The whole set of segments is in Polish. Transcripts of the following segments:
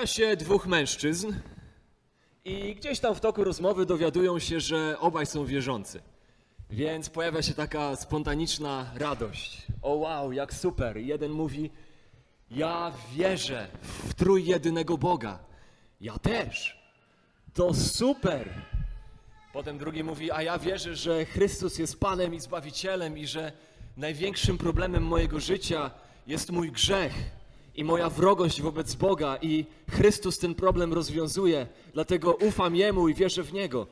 Spotyka się dwóch mężczyzn i gdzieś tam w toku rozmowy dowiadują się, że obaj są wierzący. Więc pojawia się taka spontaniczna radość. O wow, jak super. Jeden mówi, ja wierzę w trójjedynego Boga. Ja też. To super. Potem drugi mówi, a ja wierzę, że Chrystus jest Panem i Zbawicielem i że największym problemem mojego życia jest mój grzech i moja wrogość wobec Boga i Chrystus ten problem rozwiązuje, dlatego ufam Jemu i wierzę w Niego.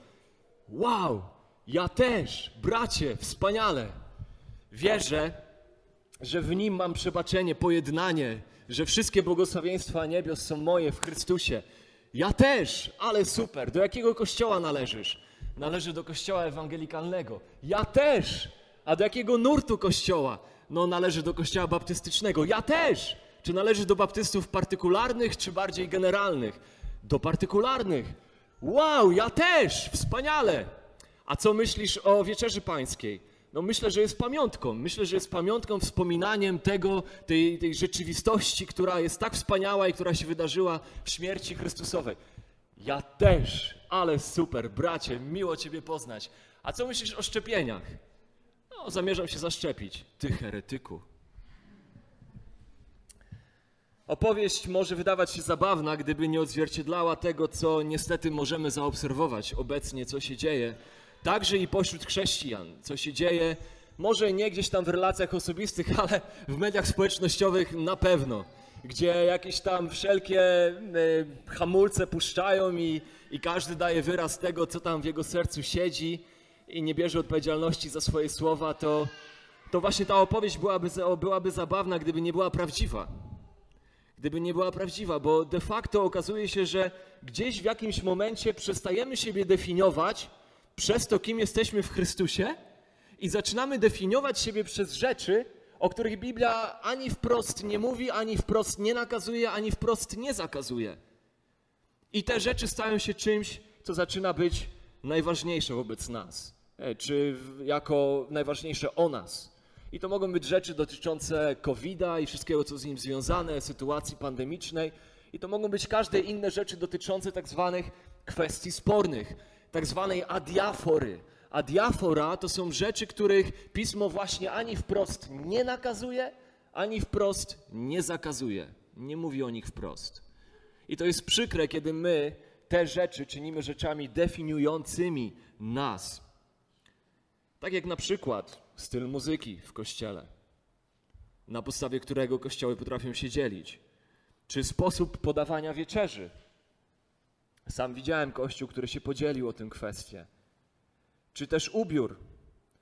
Wow, ja też, bracie, wspaniale. Wierzę, że w Nim mam przebaczenie, pojednanie, że wszystkie błogosławieństwa niebios są moje w Chrystusie. Ja też, ale super. Do jakiego kościoła należysz? Należy do kościoła ewangelikalnego. Ja też. A do jakiego nurtu kościoła? No, należy do kościoła baptystycznego. Ja też. Czy należy do baptystów partykularnych, czy bardziej generalnych? Do partykularnych. Wow, ja też. Wspaniale. A co myślisz o wieczerzy pańskiej? No myślę, że jest pamiątką. Myślę, że jest pamiątką, wspominaniem tego, tej, tej rzeczywistości, która jest tak wspaniała i która się wydarzyła w śmierci Chrystusowej. Ja też, ale super, bracie, miło Ciebie poznać. A co myślisz o szczepieniach? No, zamierzam się zaszczepić. Ty heretyku. Opowieść może wydawać się zabawna, gdyby nie odzwierciedlała tego, co niestety możemy zaobserwować obecnie, co się dzieje, także i pośród chrześcijan, co się dzieje, może nie gdzieś tam w relacjach osobistych, ale w mediach społecznościowych na pewno, gdzie jakieś tam wszelkie e, hamulce puszczają i, i każdy daje wyraz tego, co tam w jego sercu siedzi i nie bierze odpowiedzialności za swoje słowa, to, to właśnie ta opowieść byłaby, byłaby zabawna, gdyby nie była prawdziwa gdyby nie była prawdziwa, bo de facto okazuje się, że gdzieś w jakimś momencie przestajemy siebie definiować przez to, kim jesteśmy w Chrystusie i zaczynamy definiować siebie przez rzeczy, o których Biblia ani wprost nie mówi, ani wprost nie nakazuje, ani wprost nie zakazuje. I te rzeczy stają się czymś, co zaczyna być najważniejsze wobec nas, e, czy jako najważniejsze o nas. I to mogą być rzeczy dotyczące COVID-a i wszystkiego, co z nim związane, sytuacji pandemicznej. I to mogą być każde inne rzeczy dotyczące tak zwanych kwestii spornych, tak zwanej adiafory. Adiafora to są rzeczy, których Pismo właśnie ani wprost nie nakazuje, ani wprost nie zakazuje. Nie mówi o nich wprost. I to jest przykre, kiedy my te rzeczy czynimy rzeczami definiującymi nas. Tak jak na przykład styl muzyki w kościele, na podstawie którego kościoły potrafią się dzielić, czy sposób podawania wieczerzy. Sam widziałem kościół, który się podzielił o tę kwestię. Czy też ubiór,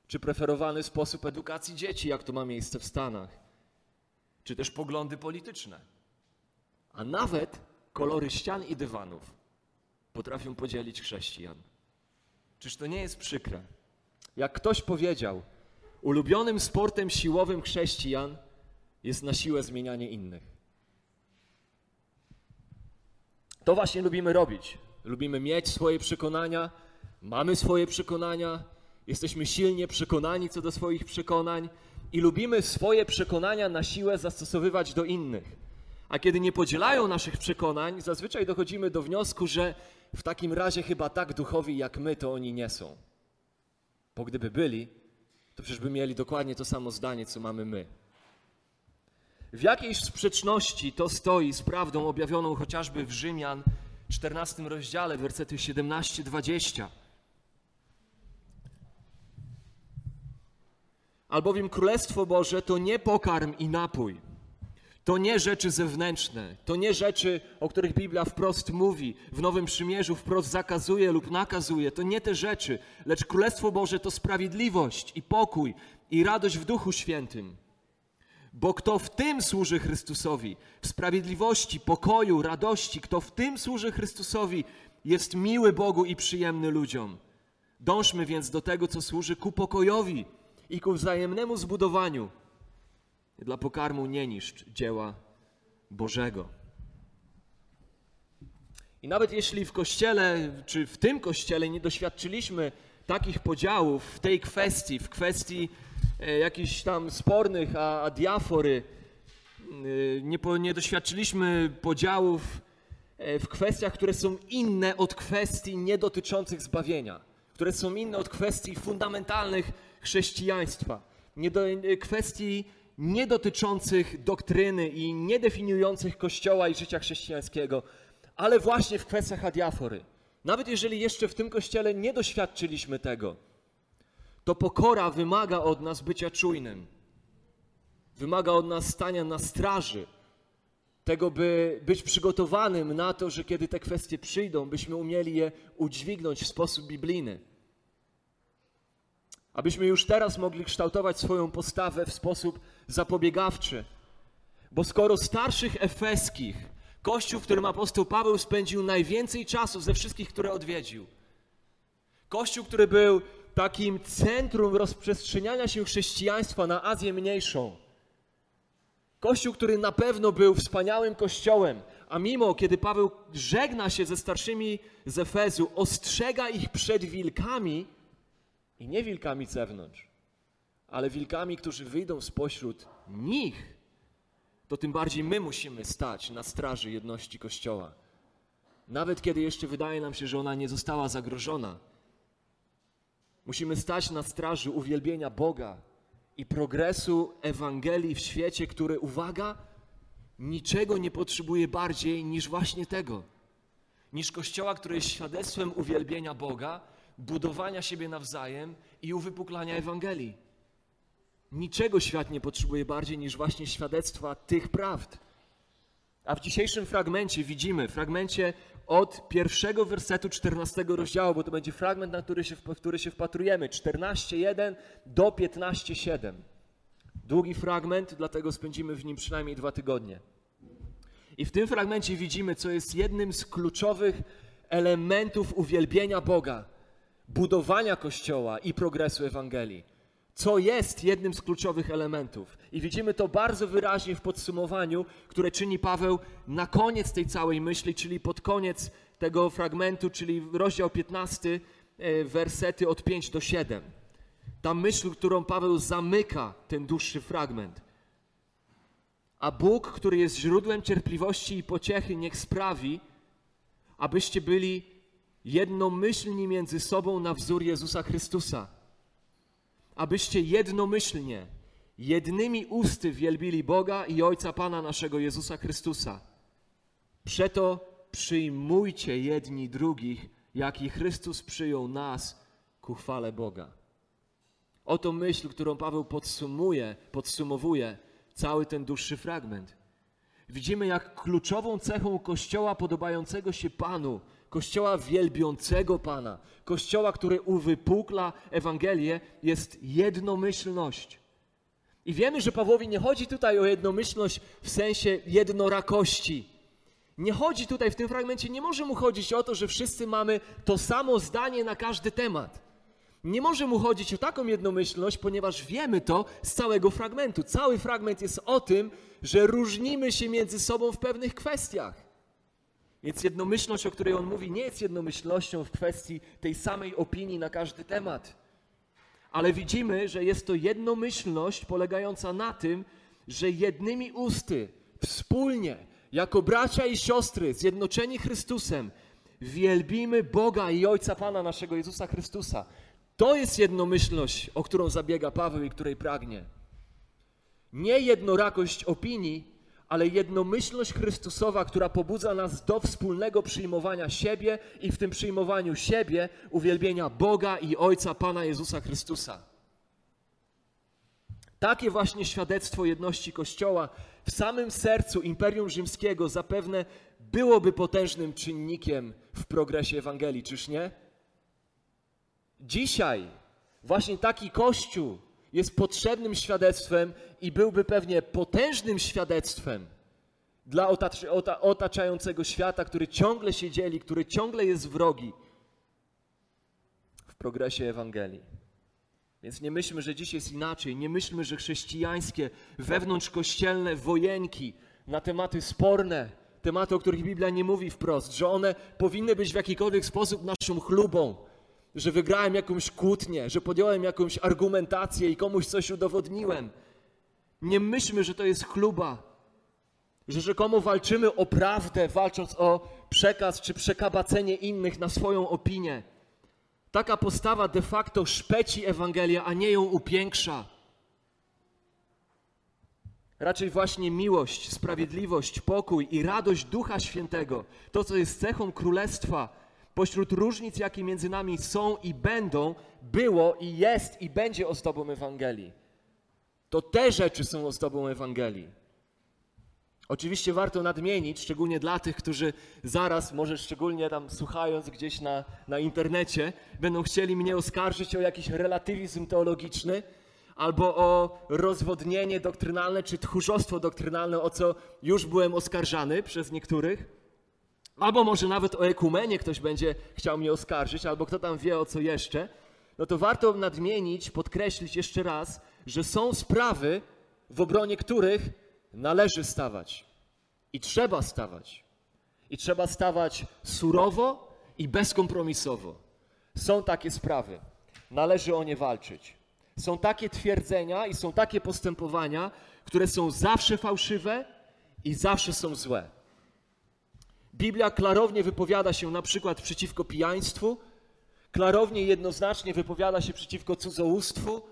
czy preferowany sposób edukacji dzieci, jak to ma miejsce w Stanach, czy też poglądy polityczne a nawet kolory ścian i dywanów potrafią podzielić chrześcijan. Czyż to nie jest przykre? Jak ktoś powiedział, ulubionym sportem siłowym chrześcijan jest na siłę zmienianie innych. To właśnie lubimy robić. Lubimy mieć swoje przekonania, mamy swoje przekonania, jesteśmy silnie przekonani co do swoich przekonań i lubimy swoje przekonania na siłę zastosowywać do innych. A kiedy nie podzielają naszych przekonań, zazwyczaj dochodzimy do wniosku, że w takim razie chyba tak duchowi jak my to oni nie są. Bo gdyby byli, to przecież by mieli dokładnie to samo zdanie, co mamy my. W jakiejś sprzeczności to stoi z prawdą objawioną chociażby w Rzymian 14 rozdziale, wersety 17-20. Albowiem Królestwo Boże to nie pokarm i napój, to nie rzeczy zewnętrzne, to nie rzeczy, o których Biblia wprost mówi, w Nowym Przymierzu wprost zakazuje lub nakazuje. To nie te rzeczy, lecz Królestwo Boże to sprawiedliwość i pokój i radość w Duchu Świętym. Bo kto w tym służy Chrystusowi, w sprawiedliwości, pokoju, radości, kto w tym służy Chrystusowi, jest miły Bogu i przyjemny ludziom. Dążmy więc do tego, co służy ku pokojowi i ku wzajemnemu zbudowaniu. Dla pokarmu nie niszcz dzieła Bożego. I nawet jeśli w kościele, czy w tym kościele nie doświadczyliśmy takich podziałów w tej kwestii, w kwestii e, jakichś tam spornych, a, a diafory, e, nie, po, nie doświadczyliśmy podziałów e, w kwestiach, które są inne od kwestii niedotyczących zbawienia, które są inne od kwestii fundamentalnych chrześcijaństwa, nie do, e, kwestii niedotyczących doktryny i niedefiniujących Kościoła i życia chrześcijańskiego, ale właśnie w kwestiach adiafory. Nawet jeżeli jeszcze w tym Kościele nie doświadczyliśmy tego, to pokora wymaga od nas bycia czujnym. Wymaga od nas stania na straży, tego, by być przygotowanym na to, że kiedy te kwestie przyjdą, byśmy umieli je udźwignąć w sposób biblijny. Abyśmy już teraz mogli kształtować swoją postawę w sposób zapobiegawczy. Bo skoro starszych efeskich, kościół, w którym apostoł Paweł spędził najwięcej czasu ze wszystkich, które odwiedził, kościół, który był takim centrum rozprzestrzeniania się chrześcijaństwa na Azję Mniejszą, kościół, który na pewno był wspaniałym kościołem, a mimo, kiedy Paweł żegna się ze starszymi z Efezu, ostrzega ich przed wilkami i nie wilkami z zewnątrz, ale wilkami, którzy wyjdą spośród nich, to tym bardziej my musimy stać na straży jedności Kościoła. Nawet kiedy jeszcze wydaje nam się, że ona nie została zagrożona. Musimy stać na straży uwielbienia Boga i progresu Ewangelii w świecie, który, uwaga, niczego nie potrzebuje bardziej niż właśnie tego. Niż Kościoła, który jest świadectwem uwielbienia Boga, budowania siebie nawzajem i uwypuklania Ewangelii. Niczego świat nie potrzebuje bardziej niż właśnie świadectwa tych prawd. A w dzisiejszym fragmencie widzimy, fragmencie od pierwszego wersetu 14 rozdziału, bo to będzie fragment, na który się, w który się wpatrujemy, 14.1 do 15.7. Długi fragment, dlatego spędzimy w nim przynajmniej dwa tygodnie. I w tym fragmencie widzimy, co jest jednym z kluczowych elementów uwielbienia Boga, budowania Kościoła i progresu Ewangelii. Co jest jednym z kluczowych elementów. I widzimy to bardzo wyraźnie w podsumowaniu, które czyni Paweł na koniec tej całej myśli, czyli pod koniec tego fragmentu, czyli rozdział 15, e, wersety od 5 do 7. Ta myśl, którą Paweł zamyka ten dłuższy fragment. A Bóg, który jest źródłem cierpliwości i pociechy, niech sprawi, abyście byli jednomyślni między sobą na wzór Jezusa Chrystusa. Abyście jednomyślnie, jednymi usty wielbili Boga i Ojca Pana naszego Jezusa Chrystusa. Przeto przyjmujcie jedni drugich, jak i Chrystus przyjął nas ku chwale Boga. Oto myśl, którą Paweł podsumuje, podsumowuje cały ten dłuższy fragment. Widzimy, jak kluczową cechą Kościoła podobającego się Panu, Kościoła wielbiącego Pana, Kościoła, który uwypukla Ewangelię, jest jednomyślność. I wiemy, że Pawłowi nie chodzi tutaj o jednomyślność w sensie jednorakości. Nie chodzi tutaj w tym fragmencie, nie może mu chodzić o to, że wszyscy mamy to samo zdanie na każdy temat. Nie może mu chodzić o taką jednomyślność, ponieważ wiemy to z całego fragmentu. Cały fragment jest o tym, że różnimy się między sobą w pewnych kwestiach. Więc jednomyślność, o której on mówi, nie jest jednomyślnością w kwestii tej samej opinii na każdy temat. Ale widzimy, że jest to jednomyślność polegająca na tym, że jednymi usty, wspólnie, jako bracia i siostry, zjednoczeni Chrystusem, wielbimy Boga i Ojca Pana naszego Jezusa Chrystusa. To jest jednomyślność, o którą zabiega Paweł i której pragnie. Nie jednorakość opinii, ale jednomyślność Chrystusowa, która pobudza nas do wspólnego przyjmowania siebie i w tym przyjmowaniu siebie uwielbienia Boga i Ojca Pana Jezusa Chrystusa. Takie właśnie świadectwo jedności Kościoła w samym sercu Imperium Rzymskiego zapewne byłoby potężnym czynnikiem w progresie Ewangelii, czyż nie? Dzisiaj właśnie taki Kościół jest potrzebnym świadectwem i byłby pewnie potężnym świadectwem dla otaczającego świata, który ciągle się dzieli, który ciągle jest wrogi w progresie Ewangelii. Więc nie myślmy, że dziś jest inaczej. Nie myślmy, że chrześcijańskie, wewnątrzkościelne wojenki na tematy sporne, tematy, o których Biblia nie mówi wprost, że one powinny być w jakikolwiek sposób naszą chlubą, że wygrałem jakąś kłótnię, że podjąłem jakąś argumentację i komuś coś udowodniłem. Nie myślmy, że to jest chluba, że rzekomo walczymy o prawdę, walcząc o przekaz czy przekabacenie innych na swoją opinię. Taka postawa de facto szpeci Ewangelię, a nie ją upiększa. Raczej właśnie miłość, sprawiedliwość, pokój i radość Ducha Świętego, to co jest cechą Królestwa, pośród różnic, jakie między nami są i będą, było i jest i będzie ozdobą Ewangelii. To te rzeczy są ozdobą Ewangelii. Oczywiście warto nadmienić, szczególnie dla tych, którzy zaraz, może szczególnie tam słuchając gdzieś na, na internecie, będą chcieli mnie oskarżyć o jakiś relatywizm teologiczny albo o rozwodnienie doktrynalne czy tchórzostwo doktrynalne, o co już byłem oskarżany przez niektórych. Albo może nawet o ekumenie ktoś będzie chciał mnie oskarżyć, albo kto tam wie o co jeszcze. No to warto nadmienić, podkreślić jeszcze raz, że są sprawy, w obronie których należy stawać. I trzeba stawać. I trzeba stawać surowo i bezkompromisowo. Są takie sprawy. Należy o nie walczyć. Są takie twierdzenia i są takie postępowania, które są zawsze fałszywe i zawsze są złe. Biblia klarownie wypowiada się na przykład przeciwko pijaństwu, klarownie jednoznacznie wypowiada się przeciwko cudzołóstwu,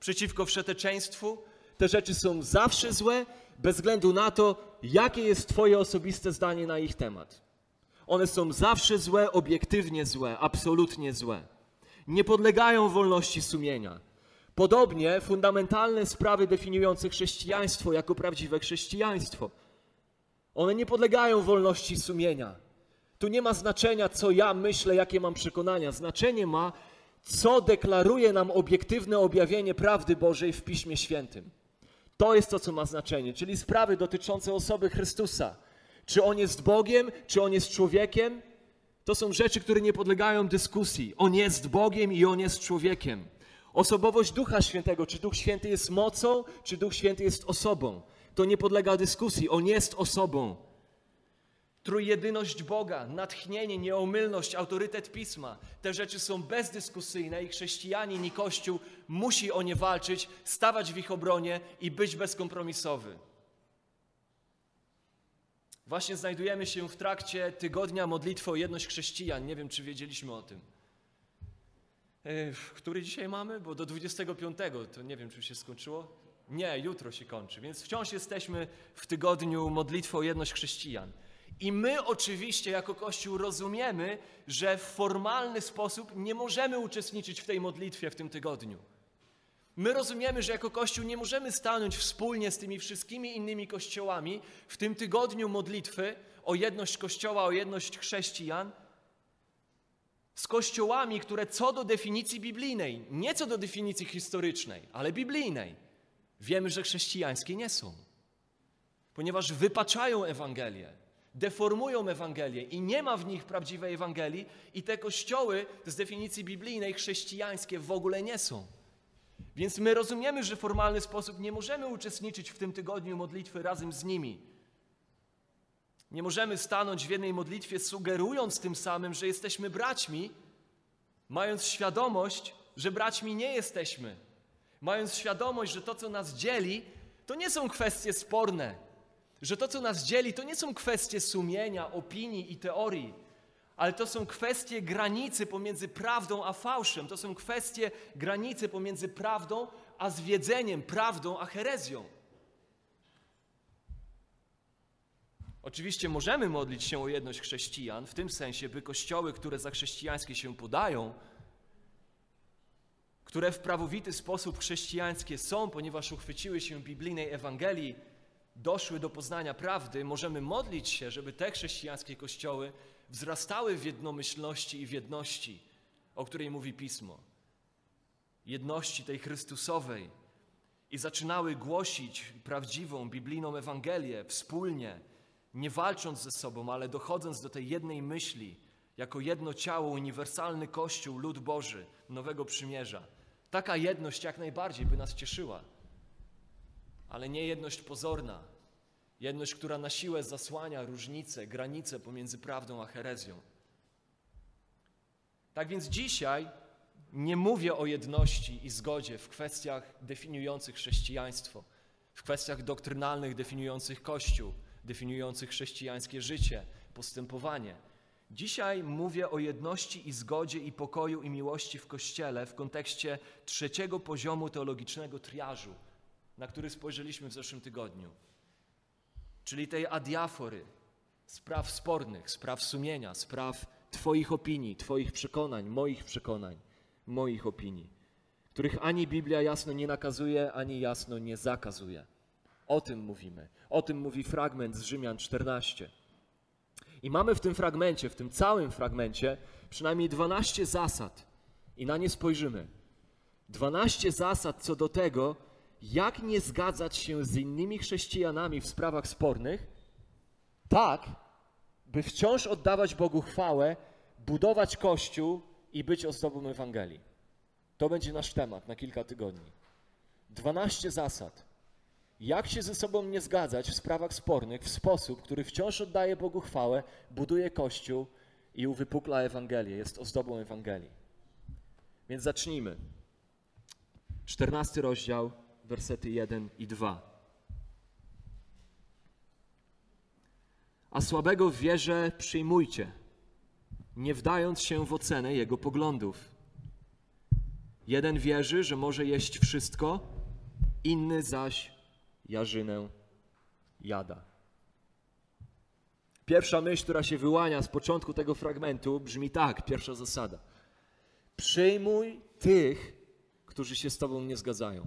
przeciwko wszeteczeństwu. Te rzeczy są zawsze złe, bez względu na to, jakie jest Twoje osobiste zdanie na ich temat. One są zawsze złe, obiektywnie złe, absolutnie złe. Nie podlegają wolności sumienia. Podobnie fundamentalne sprawy definiujące chrześcijaństwo jako prawdziwe chrześcijaństwo. One nie podlegają wolności sumienia. Tu nie ma znaczenia, co ja myślę, jakie mam przekonania. Znaczenie ma, co deklaruje nam obiektywne objawienie prawdy Bożej w Piśmie Świętym. To jest to, co ma znaczenie, czyli sprawy dotyczące osoby Chrystusa. Czy on jest Bogiem, czy on jest człowiekiem? To są rzeczy, które nie podlegają dyskusji. On jest Bogiem i on jest człowiekiem. Osobowość Ducha Świętego, czy Duch Święty jest mocą, czy Duch Święty jest osobą. To nie podlega dyskusji. On jest osobą. Trójjedyność Boga, natchnienie, nieomylność, autorytet Pisma. Te rzeczy są bezdyskusyjne i chrześcijanin i Kościół musi o nie walczyć, stawać w ich obronie i być bezkompromisowy. Właśnie znajdujemy się w trakcie tygodnia modlitwy o jedność chrześcijan. Nie wiem, czy wiedzieliśmy o tym. Który dzisiaj mamy? Bo do 25, to nie wiem, czy się skończyło. Nie, jutro się kończy, więc wciąż jesteśmy w tygodniu modlitwy o jedność chrześcijan. I my oczywiście jako Kościół rozumiemy, że w formalny sposób nie możemy uczestniczyć w tej modlitwie w tym tygodniu. My rozumiemy, że jako Kościół nie możemy stanąć wspólnie z tymi wszystkimi innymi kościołami w tym tygodniu modlitwy o jedność Kościoła, o jedność chrześcijan, z kościołami, które co do definicji biblijnej, nie co do definicji historycznej, ale biblijnej, wiemy, że chrześcijańskie nie są, ponieważ wypaczają Ewangelię deformują Ewangelię i nie ma w nich prawdziwej Ewangelii i te kościoły z definicji biblijnej chrześcijańskie w ogóle nie są. Więc my rozumiemy, że w formalny sposób nie możemy uczestniczyć w tym tygodniu modlitwy razem z nimi. Nie możemy stanąć w jednej modlitwie, sugerując tym samym, że jesteśmy braćmi, mając świadomość, że braćmi nie jesteśmy. Mając świadomość, że to, co nas dzieli, to nie są kwestie sporne, że to, co nas dzieli, to nie są kwestie sumienia, opinii i teorii, ale to są kwestie granicy pomiędzy prawdą a fałszem. To są kwestie granicy pomiędzy prawdą a zwiedzeniem, prawdą a herezją. Oczywiście możemy modlić się o jedność chrześcijan, w tym sensie, by kościoły, które za chrześcijańskie się podają, które w prawowity sposób chrześcijańskie są, ponieważ uchwyciły się biblijnej Ewangelii, doszły do poznania prawdy, możemy modlić się, żeby te chrześcijańskie kościoły wzrastały w jednomyślności i w jedności, o której mówi Pismo. Jedności tej Chrystusowej i zaczynały głosić prawdziwą, biblijną Ewangelię wspólnie, nie walcząc ze sobą, ale dochodząc do tej jednej myśli, jako jedno ciało, uniwersalny Kościół, lud Boży, nowego przymierza. Taka jedność jak najbardziej by nas cieszyła ale nie jedność pozorna, jedność, która na siłę zasłania różnice, granice pomiędzy prawdą a herezją. Tak więc dzisiaj nie mówię o jedności i zgodzie w kwestiach definiujących chrześcijaństwo, w kwestiach doktrynalnych definiujących Kościół, definiujących chrześcijańskie życie, postępowanie. Dzisiaj mówię o jedności i zgodzie i pokoju i miłości w Kościele w kontekście trzeciego poziomu teologicznego triażu, na który spojrzeliśmy w zeszłym tygodniu. Czyli tej adiafory, spraw spornych, spraw sumienia, spraw Twoich opinii, Twoich przekonań, moich przekonań, moich opinii, których ani Biblia jasno nie nakazuje, ani jasno nie zakazuje. O tym mówimy. O tym mówi fragment z Rzymian 14. I mamy w tym fragmencie, w tym całym fragmencie, przynajmniej 12 zasad, i na nie spojrzymy. 12 zasad co do tego, jak nie zgadzać się z innymi chrześcijanami w sprawach spornych, tak, by wciąż oddawać Bogu chwałę, budować Kościół i być ozdobą Ewangelii. To będzie nasz temat na kilka tygodni. 12 zasad. Jak się ze sobą nie zgadzać w sprawach spornych w sposób, który wciąż oddaje Bogu chwałę, buduje Kościół i uwypukla Ewangelię, jest ozdobą Ewangelii. Więc zacznijmy. 14 rozdział, wersety 1 i 2. A słabego w wierze przyjmujcie, nie wdając się w ocenę jego poglądów. Jeden wierzy, że może jeść wszystko, inny zaś jarzynę jada. Pierwsza myśl, która się wyłania z początku tego fragmentu, brzmi tak: pierwsza zasada. Przyjmuj tych, którzy się z Tobą nie zgadzają.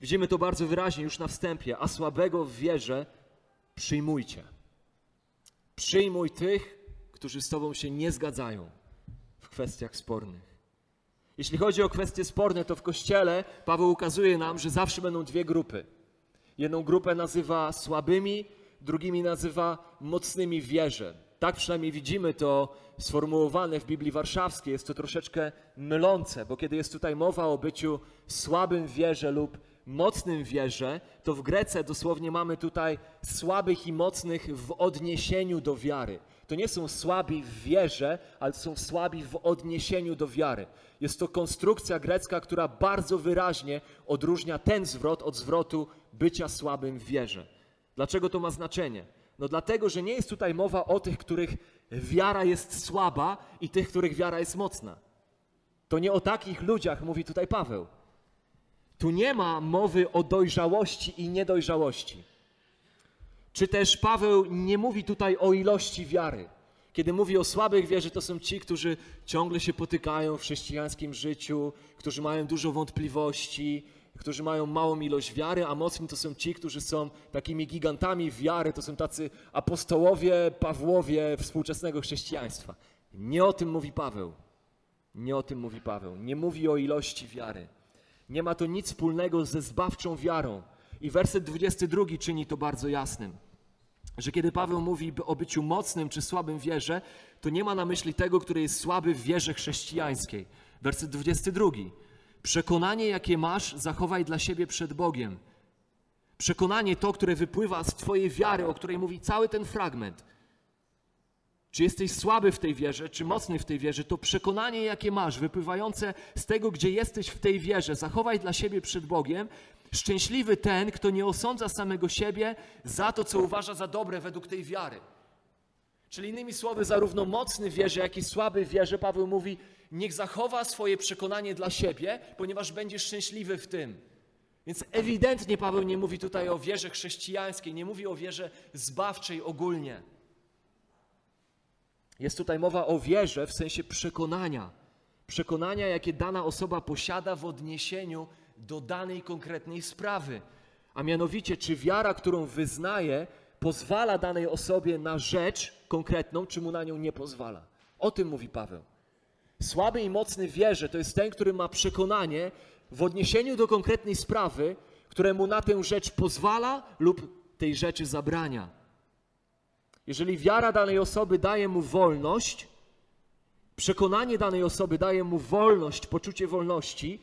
Widzimy to bardzo wyraźnie już na wstępie, a słabego w wierze przyjmujcie. Przyjmuj tych, którzy z Tobą się nie zgadzają w kwestiach spornych. Jeśli chodzi o kwestie sporne, to w Kościele Paweł ukazuje nam, że zawsze będą dwie grupy. Jedną grupę nazywa słabymi, drugimi nazywa mocnymi wierze. Tak przynajmniej widzimy to sformułowane w Biblii Warszawskiej. Jest to troszeczkę mylące, bo kiedy jest tutaj mowa o byciu słabym wierze lub mocnym wierze, to w Grece dosłownie mamy tutaj słabych i mocnych w odniesieniu do wiary. To nie są słabi w wierze, ale są słabi w odniesieniu do wiary. Jest to konstrukcja grecka, która bardzo wyraźnie odróżnia ten zwrot od zwrotu bycia słabym w wierze. Dlaczego to ma znaczenie? No dlatego, że nie jest tutaj mowa o tych, których wiara jest słaba i tych, których wiara jest mocna. To nie o takich ludziach mówi tutaj Paweł. Tu nie ma mowy o dojrzałości i niedojrzałości. Czy też Paweł nie mówi tutaj o ilości wiary. Kiedy mówi o słabych wierze, to są ci, którzy ciągle się potykają w chrześcijańskim życiu, którzy mają dużo wątpliwości, którzy mają małą ilość wiary, a mocni to są ci, którzy są takimi gigantami wiary, to są tacy apostołowie, Pawłowie współczesnego chrześcijaństwa. Nie o tym mówi Paweł. Nie o tym mówi Paweł. Nie mówi o ilości wiary. Nie ma to nic wspólnego ze zbawczą wiarą. I werset 22 czyni to bardzo jasnym że kiedy Paweł mówi o byciu mocnym czy słabym w wierze, to nie ma na myśli tego, który jest słaby w wierze chrześcijańskiej. Werset 22. Przekonanie, jakie masz, zachowaj dla siebie przed Bogiem. Przekonanie to, które wypływa z Twojej wiary, o której mówi cały ten fragment. Czy jesteś słaby w tej wierze, czy mocny w tej wierze, to przekonanie, jakie masz, wypływające z tego, gdzie jesteś w tej wierze, zachowaj dla siebie przed Bogiem, Szczęśliwy ten, kto nie osądza samego siebie za to, co uważa za dobre według tej wiary. Czyli innymi słowy, zarówno mocny wierzy, jak i słaby wierzy, Paweł mówi, niech zachowa swoje przekonanie dla siebie, ponieważ będzie szczęśliwy w tym. Więc ewidentnie Paweł nie mówi tutaj o wierze chrześcijańskiej, nie mówi o wierze zbawczej ogólnie. Jest tutaj mowa o wierze w sensie przekonania. Przekonania, jakie dana osoba posiada w odniesieniu do danej konkretnej sprawy. A mianowicie, czy wiara, którą wyznaje, pozwala danej osobie na rzecz konkretną, czy mu na nią nie pozwala. O tym mówi Paweł. Słaby i mocny wierze to jest ten, który ma przekonanie w odniesieniu do konkretnej sprawy, któremu na tę rzecz pozwala lub tej rzeczy zabrania. Jeżeli wiara danej osoby daje mu wolność, przekonanie danej osoby daje mu wolność, poczucie wolności,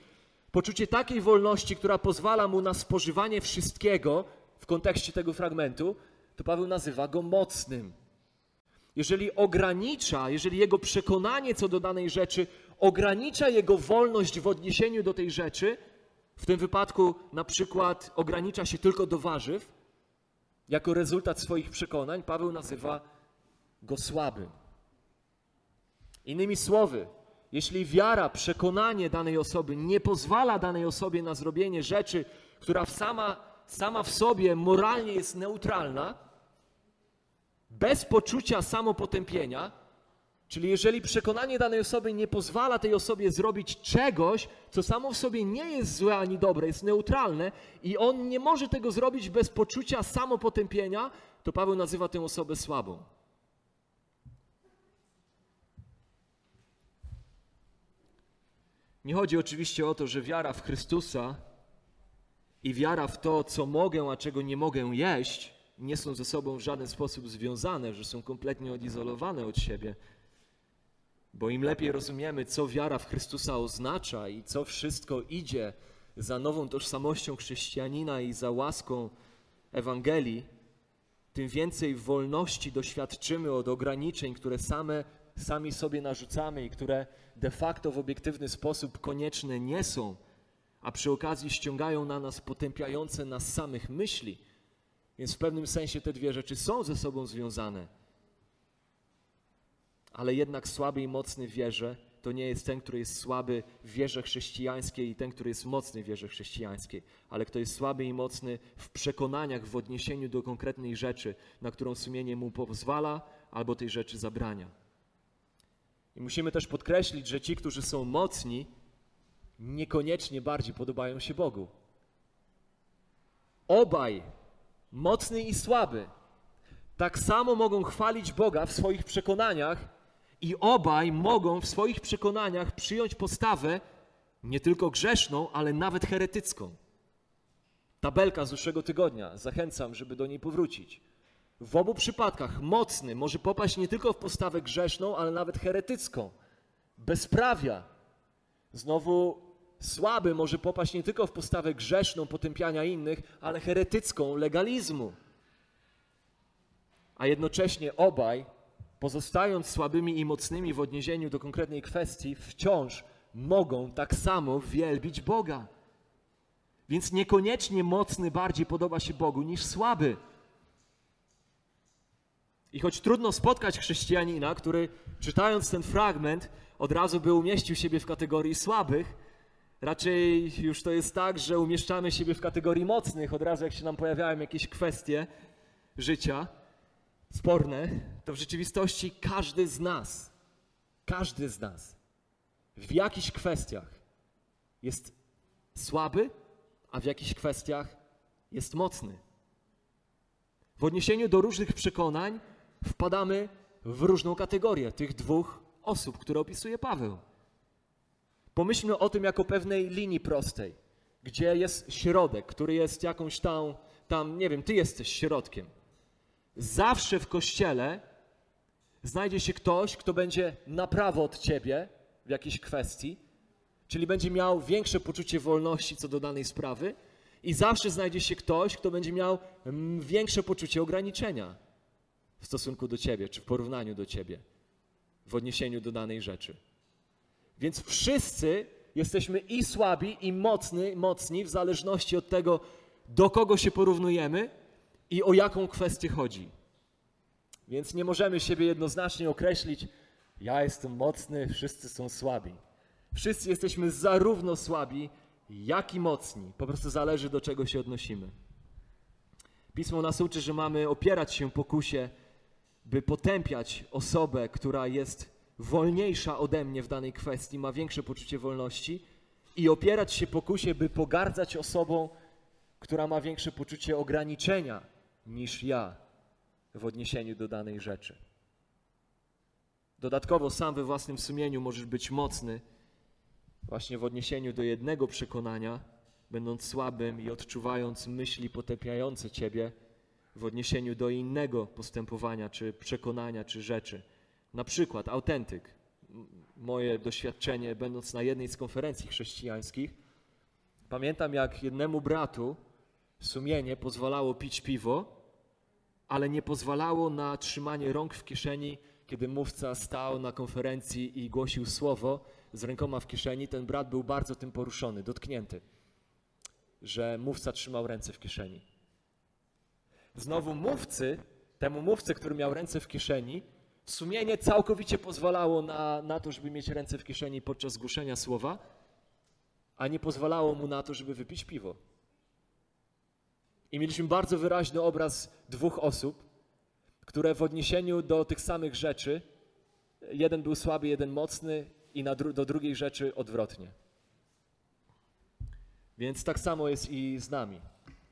Poczucie takiej wolności, która pozwala mu na spożywanie wszystkiego w kontekście tego fragmentu, to Paweł nazywa go mocnym. Jeżeli ogranicza, jeżeli jego przekonanie co do danej rzeczy ogranicza jego wolność w odniesieniu do tej rzeczy, w tym wypadku na przykład ogranicza się tylko do warzyw, jako rezultat swoich przekonań, Paweł nazywa go słabym. Innymi słowy, jeśli wiara, przekonanie danej osoby nie pozwala danej osobie na zrobienie rzeczy, która sama, sama w sobie moralnie jest neutralna, bez poczucia samopotępienia, czyli jeżeli przekonanie danej osoby nie pozwala tej osobie zrobić czegoś, co samo w sobie nie jest złe ani dobre, jest neutralne i on nie może tego zrobić bez poczucia samopotępienia, to Paweł nazywa tę osobę słabą. Nie chodzi oczywiście o to, że wiara w Chrystusa i wiara w to, co mogę, a czego nie mogę jeść, nie są ze sobą w żaden sposób związane, że są kompletnie odizolowane od siebie. Bo im lepiej rozumiemy, co wiara w Chrystusa oznacza i co wszystko idzie za nową tożsamością chrześcijanina i za łaską Ewangelii, tym więcej wolności doświadczymy od ograniczeń, które same, sami sobie narzucamy i które de facto w obiektywny sposób konieczne nie są, a przy okazji ściągają na nas potępiające nas samych myśli. Więc w pewnym sensie te dwie rzeczy są ze sobą związane. Ale jednak słaby i mocny w wierze to nie jest ten, który jest słaby w wierze chrześcijańskiej i ten, który jest mocny w wierze chrześcijańskiej, ale kto jest słaby i mocny w przekonaniach, w odniesieniu do konkretnej rzeczy, na którą sumienie mu pozwala albo tej rzeczy zabrania. I musimy też podkreślić, że ci, którzy są mocni, niekoniecznie bardziej podobają się Bogu. Obaj, mocny i słaby, tak samo mogą chwalić Boga w swoich przekonaniach i obaj mogą w swoich przekonaniach przyjąć postawę nie tylko grzeszną, ale nawet heretycką. Tabelka z zeszłego tygodnia, zachęcam, żeby do niej powrócić. W obu przypadkach mocny może popaść nie tylko w postawę grzeszną, ale nawet heretycką, bezprawia. Znowu słaby może popaść nie tylko w postawę grzeszną, potępiania innych, ale heretycką, legalizmu. A jednocześnie obaj, pozostając słabymi i mocnymi w odniesieniu do konkretnej kwestii, wciąż mogą tak samo wielbić Boga. Więc niekoniecznie mocny bardziej podoba się Bogu niż słaby. I choć trudno spotkać chrześcijanina, który czytając ten fragment od razu by umieścił siebie w kategorii słabych, raczej już to jest tak, że umieszczamy siebie w kategorii mocnych od razu jak się nam pojawiają jakieś kwestie życia sporne, to w rzeczywistości każdy z nas, każdy z nas w jakichś kwestiach jest słaby, a w jakichś kwestiach jest mocny. W odniesieniu do różnych przekonań wpadamy w różną kategorię tych dwóch osób, które opisuje Paweł. Pomyślmy o tym jako pewnej linii prostej, gdzie jest środek, który jest jakąś tam, tam, nie wiem, ty jesteś środkiem. Zawsze w kościele znajdzie się ktoś, kto będzie na prawo od ciebie w jakiejś kwestii, czyli będzie miał większe poczucie wolności co do danej sprawy, i zawsze znajdzie się ktoś, kto będzie miał mm, większe poczucie ograniczenia w stosunku do ciebie, czy w porównaniu do ciebie, w odniesieniu do danej rzeczy. Więc wszyscy jesteśmy i słabi, i mocni, mocni w zależności od tego, do kogo się porównujemy i o jaką kwestię chodzi. Więc nie możemy siebie jednoznacznie określić, ja jestem mocny, wszyscy są słabi. Wszyscy jesteśmy zarówno słabi, jak i mocni. Po prostu zależy, do czego się odnosimy. Pismo nas uczy, że mamy opierać się pokusie, by potępiać osobę, która jest wolniejsza ode mnie w danej kwestii, ma większe poczucie wolności i opierać się pokusie, by pogardzać osobą, która ma większe poczucie ograniczenia niż ja w odniesieniu do danej rzeczy. Dodatkowo sam we własnym sumieniu możesz być mocny właśnie w odniesieniu do jednego przekonania, będąc słabym i odczuwając myśli potępiające ciebie w odniesieniu do innego postępowania, czy przekonania, czy rzeczy. Na przykład autentyk. Moje doświadczenie, będąc na jednej z konferencji chrześcijańskich, pamiętam jak jednemu bratu sumienie pozwalało pić piwo, ale nie pozwalało na trzymanie rąk w kieszeni, kiedy mówca stał na konferencji i głosił słowo z rękoma w kieszeni. Ten brat był bardzo tym poruszony, dotknięty, że mówca trzymał ręce w kieszeni. Znowu mówcy, temu mówcy, który miał ręce w kieszeni, sumienie całkowicie pozwalało na, na to, żeby mieć ręce w kieszeni podczas głoszenia słowa, a nie pozwalało mu na to, żeby wypić piwo. I mieliśmy bardzo wyraźny obraz dwóch osób, które w odniesieniu do tych samych rzeczy, jeden był słaby, jeden mocny, i dru do drugiej rzeczy odwrotnie. Więc tak samo jest i z nami.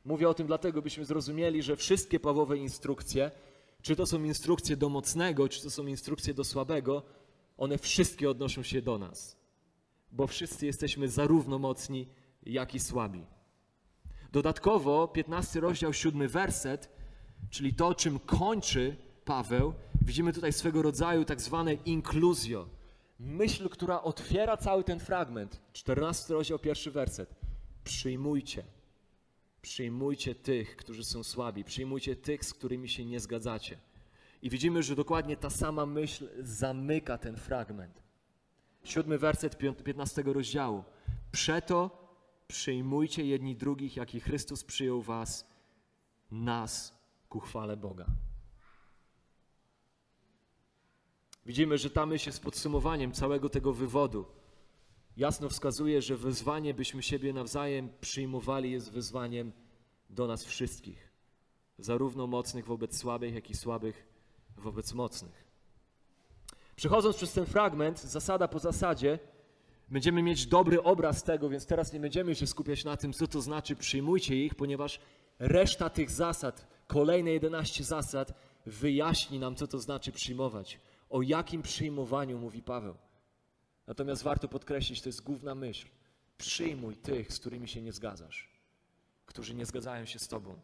Mówię o tym dlatego, byśmy zrozumieli, że wszystkie Pawłowe instrukcje, czy to są instrukcje do mocnego, czy to są instrukcje do słabego, one wszystkie odnoszą się do nas. Bo wszyscy jesteśmy zarówno mocni, jak i słabi. Dodatkowo 15 rozdział, 7 werset, czyli to, czym kończy Paweł, widzimy tutaj swego rodzaju tak zwane inkluzjo. Myśl, która otwiera cały ten fragment. 14 rozdział, pierwszy werset. Przyjmujcie. Przyjmujcie tych, którzy są słabi. Przyjmujcie tych, z którymi się nie zgadzacie. I widzimy, że dokładnie ta sama myśl zamyka ten fragment. Siódmy werset 15 rozdziału. Przeto przyjmujcie jedni drugich, jak i Chrystus przyjął was, nas ku chwale Boga. Widzimy, że ta myśl jest podsumowaniem całego tego wywodu. Jasno wskazuje, że wezwanie, byśmy siebie nawzajem przyjmowali, jest wezwaniem do nas wszystkich. Zarówno mocnych wobec słabych, jak i słabych wobec mocnych. Przechodząc przez ten fragment, zasada po zasadzie, będziemy mieć dobry obraz tego, więc teraz nie będziemy się skupiać na tym, co to znaczy przyjmujcie ich, ponieważ reszta tych zasad, kolejne 11 zasad, wyjaśni nam, co to znaczy przyjmować. O jakim przyjmowaniu mówi Paweł. Natomiast warto podkreślić, to jest główna myśl. Przyjmuj tych, z którymi się nie zgadzasz, którzy nie zgadzają się z Tobą.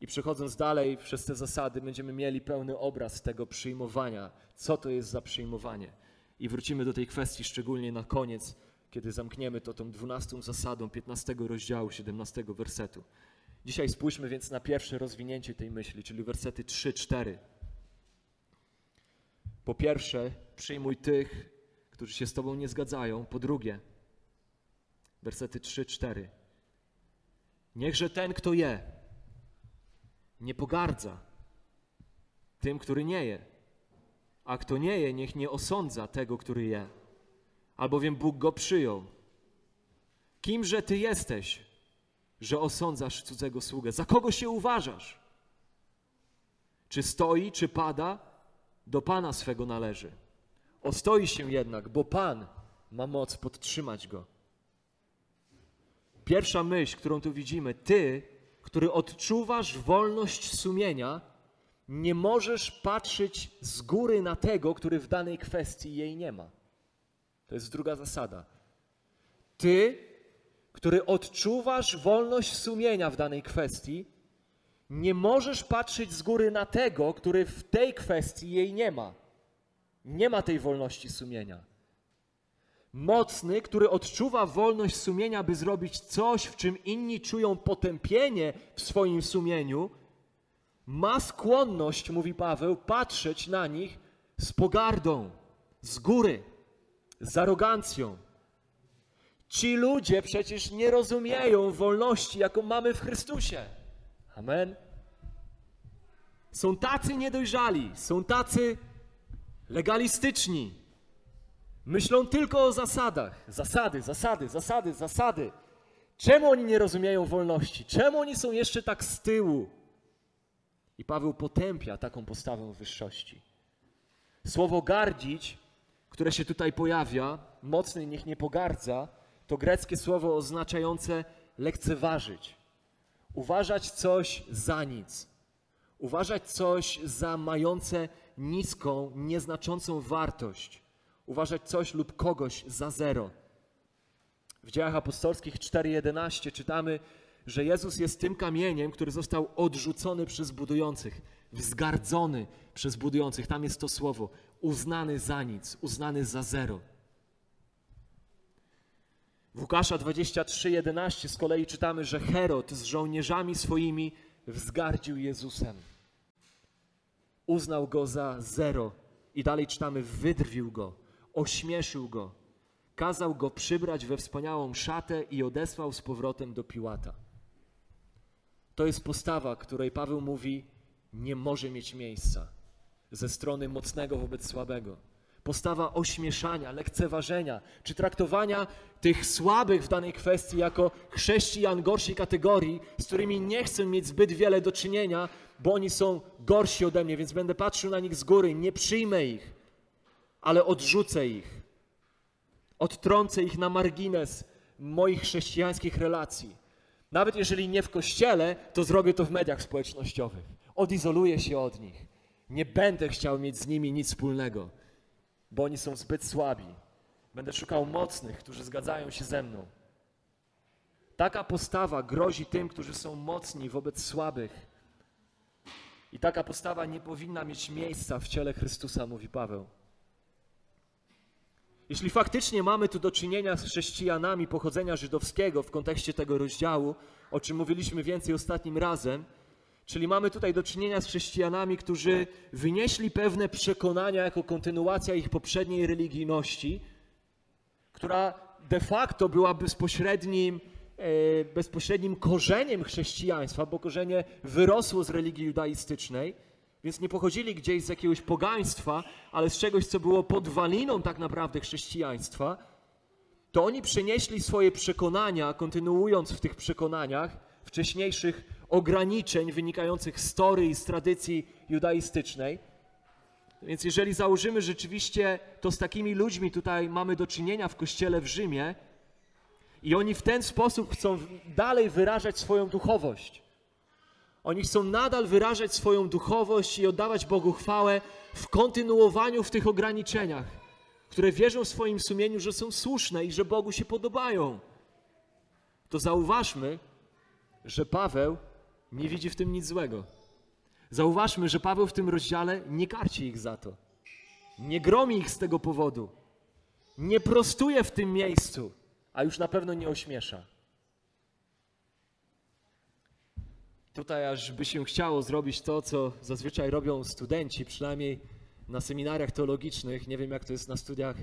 I przechodząc dalej przez te zasady, będziemy mieli pełny obraz tego przyjmowania, co to jest za przyjmowanie. I wrócimy do tej kwestii szczególnie na koniec, kiedy zamkniemy to tą dwunastą zasadą 15 rozdziału 17 wersetu. Dzisiaj spójrzmy więc na pierwsze rozwinięcie tej myśli, czyli wersety 3-4. Po pierwsze, przyjmuj tych, którzy się z Tobą nie zgadzają. Po drugie, wersety 3-4. Niechże ten, kto je, nie pogardza tym, który nie je, a kto nie je, niech nie osądza tego, który je, albowiem Bóg go przyjął. Kimże Ty jesteś, że osądzasz cudzego sługę? Za kogo się uważasz? Czy stoi, czy pada? do Pana swego należy. Ostoi się jednak, bo Pan ma moc podtrzymać go. Pierwsza myśl, którą tu widzimy, ty, który odczuwasz wolność sumienia, nie możesz patrzeć z góry na tego, który w danej kwestii jej nie ma. To jest druga zasada. Ty, który odczuwasz wolność sumienia w danej kwestii, nie możesz patrzeć z góry na tego, który w tej kwestii jej nie ma. Nie ma tej wolności sumienia. Mocny, który odczuwa wolność sumienia, by zrobić coś, w czym inni czują potępienie w swoim sumieniu, ma skłonność, mówi Paweł, patrzeć na nich z pogardą, z góry, z arogancją. Ci ludzie przecież nie rozumieją wolności, jaką mamy w Chrystusie. Amen. Są tacy niedojrzali, są tacy legalistyczni. Myślą tylko o zasadach. Zasady, zasady, zasady, zasady. Czemu oni nie rozumieją wolności? Czemu oni są jeszcze tak z tyłu? I Paweł potępia taką postawę wyższości. Słowo gardzić, które się tutaj pojawia, mocny niech nie pogardza, to greckie słowo oznaczające lekceważyć uważać coś za nic, uważać coś za mające niską, nieznaczącą wartość, uważać coś lub kogoś za zero. W dziejach apostolskich 4:11 czytamy, że Jezus jest tym kamieniem, który został odrzucony przez budujących, wzgardzony przez budujących. Tam jest to słowo, uznany za nic, uznany za zero. W Łukasza 23:11 z kolei czytamy, że Herod z żołnierzami swoimi wzgardził Jezusem. Uznał go za zero i dalej czytamy, wydrwił go, ośmieszył go, kazał go przybrać we wspaniałą szatę i odesłał z powrotem do Piłata. To jest postawa, której Paweł mówi, nie może mieć miejsca ze strony mocnego wobec słabego. Postawa ośmieszania, lekceważenia, czy traktowania tych słabych w danej kwestii jako chrześcijan gorszej kategorii, z którymi nie chcę mieć zbyt wiele do czynienia, bo oni są gorsi ode mnie, więc będę patrzył na nich z góry, nie przyjmę ich, ale odrzucę ich. Odtrącę ich na margines moich chrześcijańskich relacji. Nawet jeżeli nie w kościele, to zrobię to w mediach społecznościowych. Odizoluję się od nich. Nie będę chciał mieć z nimi nic wspólnego, bo oni są zbyt słabi. Będę szukał mocnych, którzy zgadzają się ze mną. Taka postawa grozi tym, którzy są mocni wobec słabych. I taka postawa nie powinna mieć miejsca w ciele Chrystusa, mówi Paweł. Jeśli faktycznie mamy tu do czynienia z chrześcijanami pochodzenia żydowskiego w kontekście tego rozdziału, o czym mówiliśmy więcej ostatnim razem, czyli mamy tutaj do czynienia z chrześcijanami, którzy wynieśli pewne przekonania jako kontynuacja ich poprzedniej religijności, która de facto była bezpośrednim, e, bezpośrednim korzeniem chrześcijaństwa, bo korzenie wyrosło z religii judaistycznej więc nie pochodzili gdzieś z jakiegoś pogaństwa, ale z czegoś, co było podwaliną tak naprawdę chrześcijaństwa, to oni przenieśli swoje przekonania, kontynuując w tych przekonaniach wcześniejszych ograniczeń wynikających z tory i z tradycji judaistycznej. Więc jeżeli założymy rzeczywiście, to z takimi ludźmi tutaj mamy do czynienia w kościele w Rzymie i oni w ten sposób chcą dalej wyrażać swoją duchowość. Oni chcą nadal wyrażać swoją duchowość i oddawać Bogu chwałę w kontynuowaniu w tych ograniczeniach, które wierzą w swoim sumieniu, że są słuszne i że Bogu się podobają. To zauważmy, że Paweł nie widzi w tym nic złego. Zauważmy, że Paweł w tym rozdziale nie karci ich za to. Nie gromi ich z tego powodu. Nie prostuje w tym miejscu, a już na pewno nie ośmiesza. Tutaj aż by się chciało zrobić to, co zazwyczaj robią studenci, przynajmniej na seminariach teologicznych. Nie wiem, jak to jest na studiach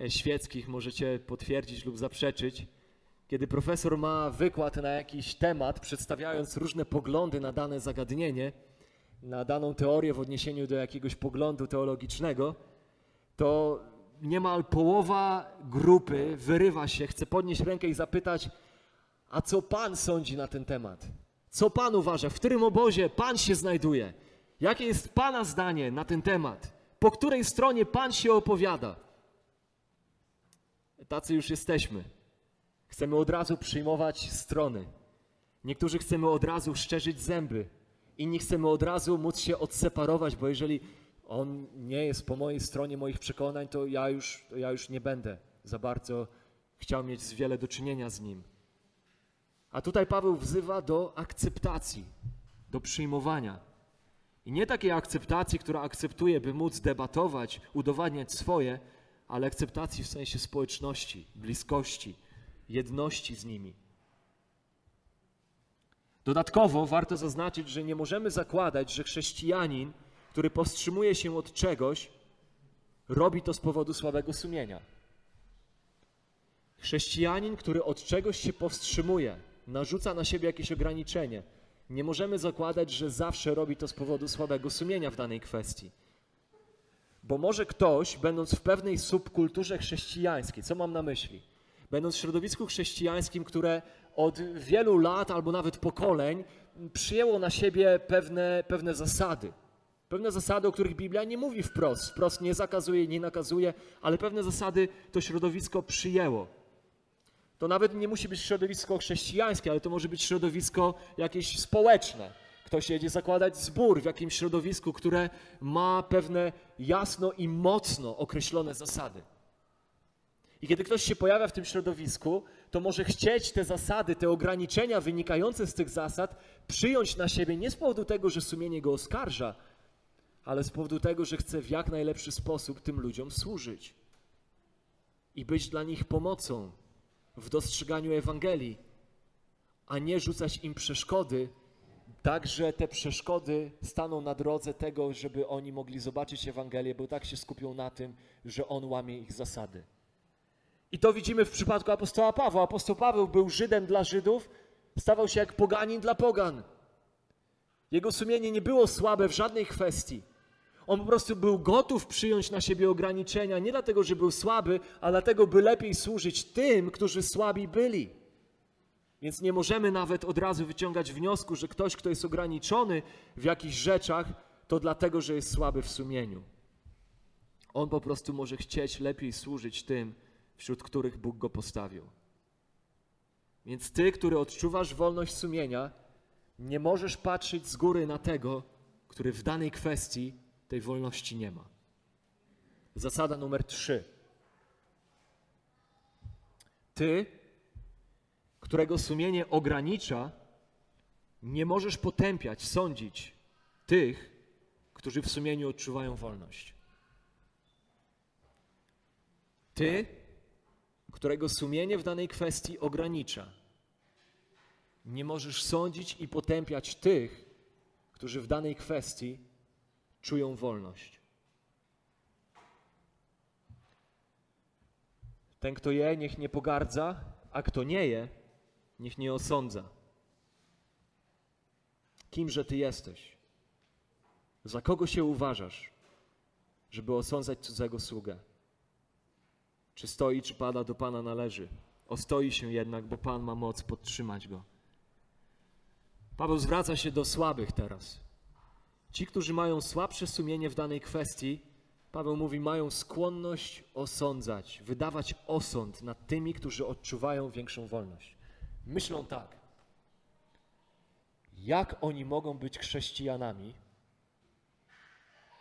e, świeckich, możecie potwierdzić lub zaprzeczyć. Kiedy profesor ma wykład na jakiś temat, przedstawiając różne poglądy na dane zagadnienie, na daną teorię w odniesieniu do jakiegoś poglądu teologicznego, to niemal połowa grupy wyrywa się, chce podnieść rękę i zapytać, a co pan sądzi na ten temat? Co Pan uważa? W którym obozie Pan się znajduje? Jakie jest Pana zdanie na ten temat? Po której stronie Pan się opowiada? Tacy już jesteśmy. Chcemy od razu przyjmować strony. Niektórzy chcemy od razu szczerzyć zęby. Inni chcemy od razu móc się odseparować, bo jeżeli on nie jest po mojej stronie moich przekonań, to ja już, ja już nie będę za bardzo chciał mieć wiele do czynienia z nim. A tutaj Paweł wzywa do akceptacji, do przyjmowania. I nie takiej akceptacji, która akceptuje, by móc debatować, udowadniać swoje, ale akceptacji w sensie społeczności, bliskości, jedności z nimi. Dodatkowo warto zaznaczyć, że nie możemy zakładać, że chrześcijanin, który powstrzymuje się od czegoś, robi to z powodu słabego sumienia. Chrześcijanin, który od czegoś się powstrzymuje, narzuca na siebie jakieś ograniczenie. Nie możemy zakładać, że zawsze robi to z powodu słabego sumienia w danej kwestii. Bo może ktoś, będąc w pewnej subkulturze chrześcijańskiej, co mam na myśli? Będąc w środowisku chrześcijańskim, które od wielu lat albo nawet pokoleń przyjęło na siebie pewne, pewne zasady. Pewne zasady, o których Biblia nie mówi wprost, wprost nie zakazuje, nie nakazuje, ale pewne zasady to środowisko przyjęło. To nawet nie musi być środowisko chrześcijańskie, ale to może być środowisko jakieś społeczne. Ktoś jedzie zakładać zbór w jakimś środowisku, które ma pewne jasno i mocno określone zasady. I kiedy ktoś się pojawia w tym środowisku, to może chcieć te zasady, te ograniczenia wynikające z tych zasad przyjąć na siebie nie z powodu tego, że sumienie go oskarża, ale z powodu tego, że chce w jak najlepszy sposób tym ludziom służyć i być dla nich pomocą, w dostrzeganiu Ewangelii, a nie rzucać im przeszkody, tak że te przeszkody staną na drodze tego, żeby oni mogli zobaczyć Ewangelię, bo tak się skupią na tym, że on łamie ich zasady. I to widzimy w przypadku apostoła Pawła. Apostoł Paweł był Żydem dla Żydów, stawał się jak poganin dla pogan. Jego sumienie nie było słabe w żadnej kwestii. On po prostu był gotów przyjąć na siebie ograniczenia, nie dlatego, że był słaby, a dlatego, by lepiej służyć tym, którzy słabi byli. Więc nie możemy nawet od razu wyciągać wniosku, że ktoś, kto jest ograniczony w jakichś rzeczach, to dlatego, że jest słaby w sumieniu. On po prostu może chcieć lepiej służyć tym, wśród których Bóg go postawił. Więc ty, który odczuwasz wolność sumienia, nie możesz patrzeć z góry na tego, który w danej kwestii tej wolności nie ma. Zasada numer trzy. Ty, którego sumienie ogranicza, nie możesz potępiać, sądzić tych, którzy w sumieniu odczuwają wolność. Ty, którego sumienie w danej kwestii ogranicza, nie możesz sądzić i potępiać tych, którzy w danej kwestii czują wolność. Ten, kto je, niech nie pogardza, a kto nie je, niech nie osądza. Kimże ty jesteś? Za kogo się uważasz, żeby osądzać cudzego sługę? Czy stoi, czy pada, do Pana należy. Ostoi się jednak, bo Pan ma moc podtrzymać go. Paweł zwraca się do słabych teraz. Ci, którzy mają słabsze sumienie w danej kwestii, Paweł mówi, mają skłonność osądzać, wydawać osąd nad tymi, którzy odczuwają większą wolność. Myślą tak. Jak oni mogą być chrześcijanami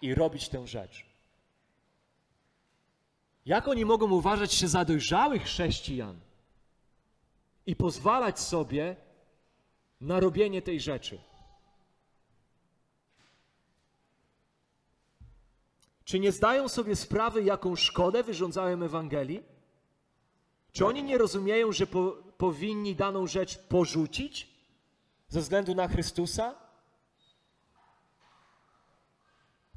i robić tę rzecz? Jak oni mogą uważać się za dojrzałych chrześcijan i pozwalać sobie na robienie tej rzeczy? Czy nie zdają sobie sprawy, jaką szkodę wyrządzają Ewangelii? Czy oni nie rozumieją, że po, powinni daną rzecz porzucić ze względu na Chrystusa?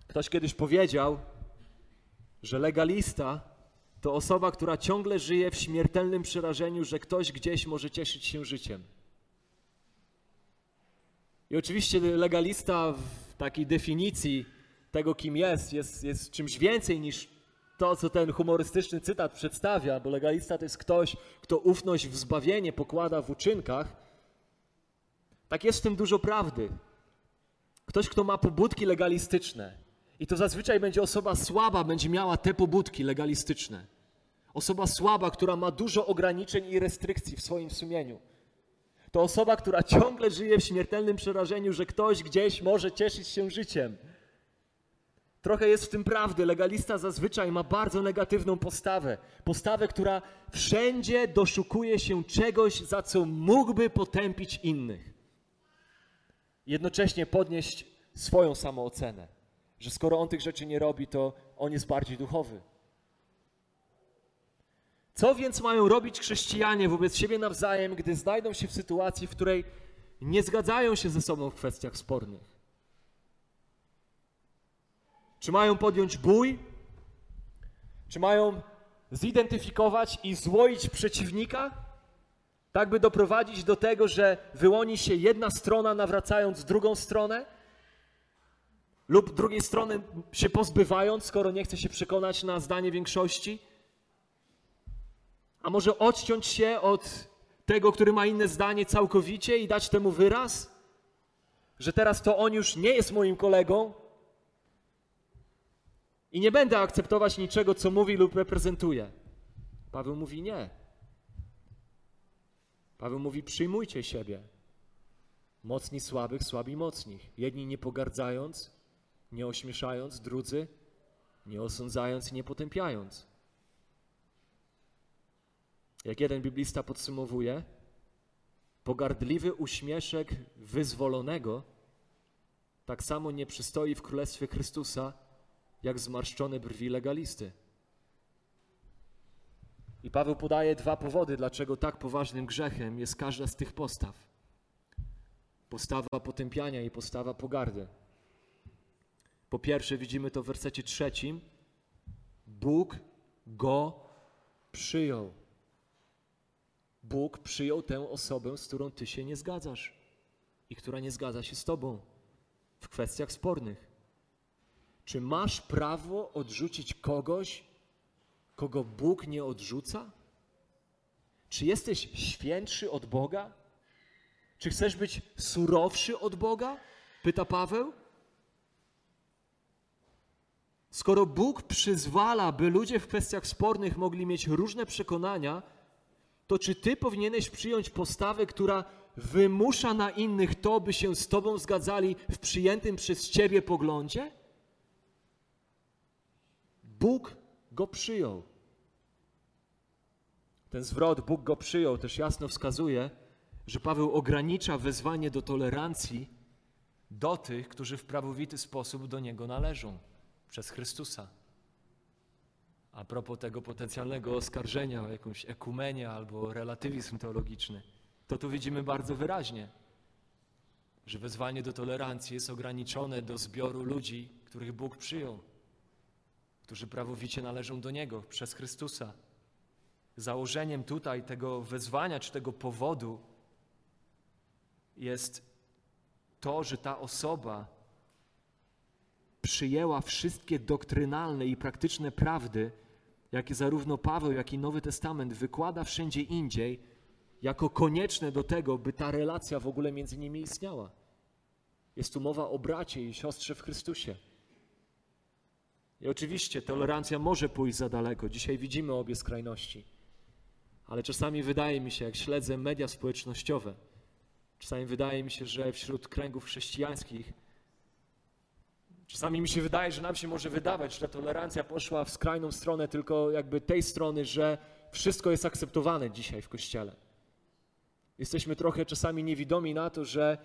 Ktoś kiedyś powiedział, że legalista to osoba, która ciągle żyje w śmiertelnym przerażeniu, że ktoś gdzieś może cieszyć się życiem. I oczywiście legalista w takiej definicji tego, kim jest, jest, jest czymś więcej niż to, co ten humorystyczny cytat przedstawia, bo legalista to jest ktoś, kto ufność w zbawienie pokłada w uczynkach. Tak jest w tym dużo prawdy. Ktoś, kto ma pobudki legalistyczne. I to zazwyczaj będzie osoba słaba, będzie miała te pobudki legalistyczne. Osoba słaba, która ma dużo ograniczeń i restrykcji w swoim sumieniu. To osoba, która ciągle żyje w śmiertelnym przerażeniu, że ktoś gdzieś może cieszyć się życiem. Trochę jest w tym prawdy. Legalista zazwyczaj ma bardzo negatywną postawę. Postawę, która wszędzie doszukuje się czegoś, za co mógłby potępić innych. Jednocześnie podnieść swoją samoocenę, że skoro on tych rzeczy nie robi, to on jest bardziej duchowy. Co więc mają robić chrześcijanie wobec siebie nawzajem, gdy znajdą się w sytuacji, w której nie zgadzają się ze sobą w kwestiach spornych? Czy mają podjąć bój? Czy mają zidentyfikować i złoić przeciwnika? Tak by doprowadzić do tego, że wyłoni się jedna strona, nawracając drugą stronę? Lub drugiej strony się pozbywając, skoro nie chce się przekonać na zdanie większości? A może odciąć się od tego, który ma inne zdanie całkowicie i dać temu wyraz? Że teraz to on już nie jest moim kolegą i nie będę akceptować niczego, co mówi lub reprezentuje. Paweł mówi nie. Paweł mówi przyjmujcie siebie. Mocni słabych, słabi mocnych. Jedni nie pogardzając, nie ośmieszając, drudzy nie osądzając nie potępiając. Jak jeden biblista podsumowuje, pogardliwy uśmieszek wyzwolonego tak samo nie przystoi w Królestwie Chrystusa, jak zmarszczone brwi legalisty. I Paweł podaje dwa powody, dlaczego tak poważnym grzechem jest każda z tych postaw. Postawa potępiania i postawa pogardy. Po pierwsze, widzimy to w wersecie trzecim. Bóg go przyjął. Bóg przyjął tę osobę, z którą ty się nie zgadzasz i która nie zgadza się z tobą. w kwestiach spornych. Czy masz prawo odrzucić kogoś, kogo Bóg nie odrzuca? Czy jesteś świętszy od Boga? Czy chcesz być surowszy od Boga? Pyta Paweł. Skoro Bóg przyzwala, by ludzie w kwestiach spornych mogli mieć różne przekonania, to czy ty powinieneś przyjąć postawę, która wymusza na innych to, by się z tobą zgadzali w przyjętym przez ciebie poglądzie? Bóg go przyjął. Ten zwrot Bóg go przyjął też jasno wskazuje, że Paweł ogranicza wezwanie do tolerancji do tych, którzy w prawowity sposób do niego należą przez Chrystusa. A propos tego potencjalnego oskarżenia o jakąś ekumenię albo relatywizm teologiczny, to tu widzimy bardzo wyraźnie, że wezwanie do tolerancji jest ograniczone do zbioru ludzi, których Bóg przyjął, którzy prawowicie należą do Niego przez Chrystusa. Założeniem tutaj tego wezwania czy tego powodu jest to, że ta osoba przyjęła wszystkie doktrynalne i praktyczne prawdy, jakie zarówno Paweł, jak i Nowy Testament wykłada wszędzie indziej, jako konieczne do tego, by ta relacja w ogóle między nimi istniała. Jest tu mowa o bracie i siostrze w Chrystusie. I oczywiście tolerancja może pójść za daleko. Dzisiaj widzimy obie skrajności. Ale czasami wydaje mi się, jak śledzę media społecznościowe, czasami wydaje mi się, że wśród kręgów chrześcijańskich Czasami mi się wydaje, że nam się może wydawać, że tolerancja poszła w skrajną stronę tylko jakby tej strony, że wszystko jest akceptowane dzisiaj w Kościele. Jesteśmy trochę czasami niewidomi na to, że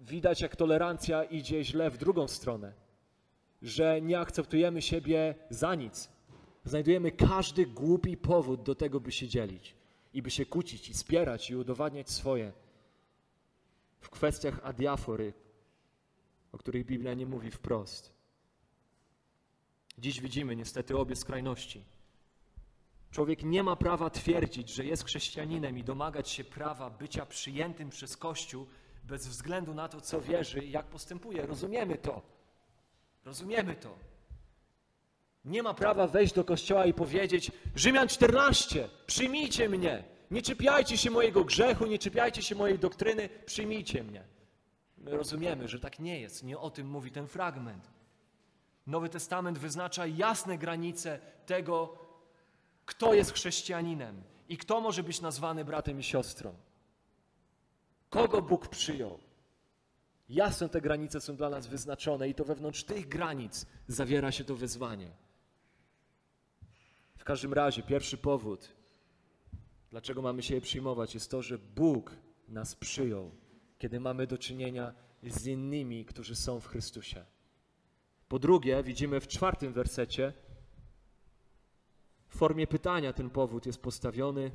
widać jak tolerancja idzie źle w drugą stronę. Że nie akceptujemy siebie za nic. Znajdujemy każdy głupi powód do tego, by się dzielić i by się kłócić i spierać i udowadniać swoje. W kwestiach adiafory, o których Biblia nie mówi wprost. Dziś widzimy niestety obie skrajności. Człowiek nie ma prawa twierdzić, że jest chrześcijaninem i domagać się prawa bycia przyjętym przez Kościół bez względu na to, co wierzy i jak postępuje. Rozumiemy to. Rozumiemy to. Nie ma prawa wejść do kościoła i powiedzieć: Rzymian 14, przyjmijcie mnie. Nie czepiajcie się mojego grzechu, nie czepiajcie się mojej doktryny, przyjmijcie mnie. My rozumiemy, że tak nie jest. Nie o tym mówi ten fragment. Nowy Testament wyznacza jasne granice tego, kto jest chrześcijaninem i kto może być nazwany bratem i siostrą. Kogo Bóg przyjął. Jasne te granice są dla nas wyznaczone i to wewnątrz tych granic zawiera się to wezwanie. W każdym razie, pierwszy powód, dlaczego mamy się je przyjmować, jest to, że Bóg nas przyjął kiedy mamy do czynienia z innymi, którzy są w Chrystusie. Po drugie, widzimy w czwartym wersecie, w formie pytania ten powód jest postawiony.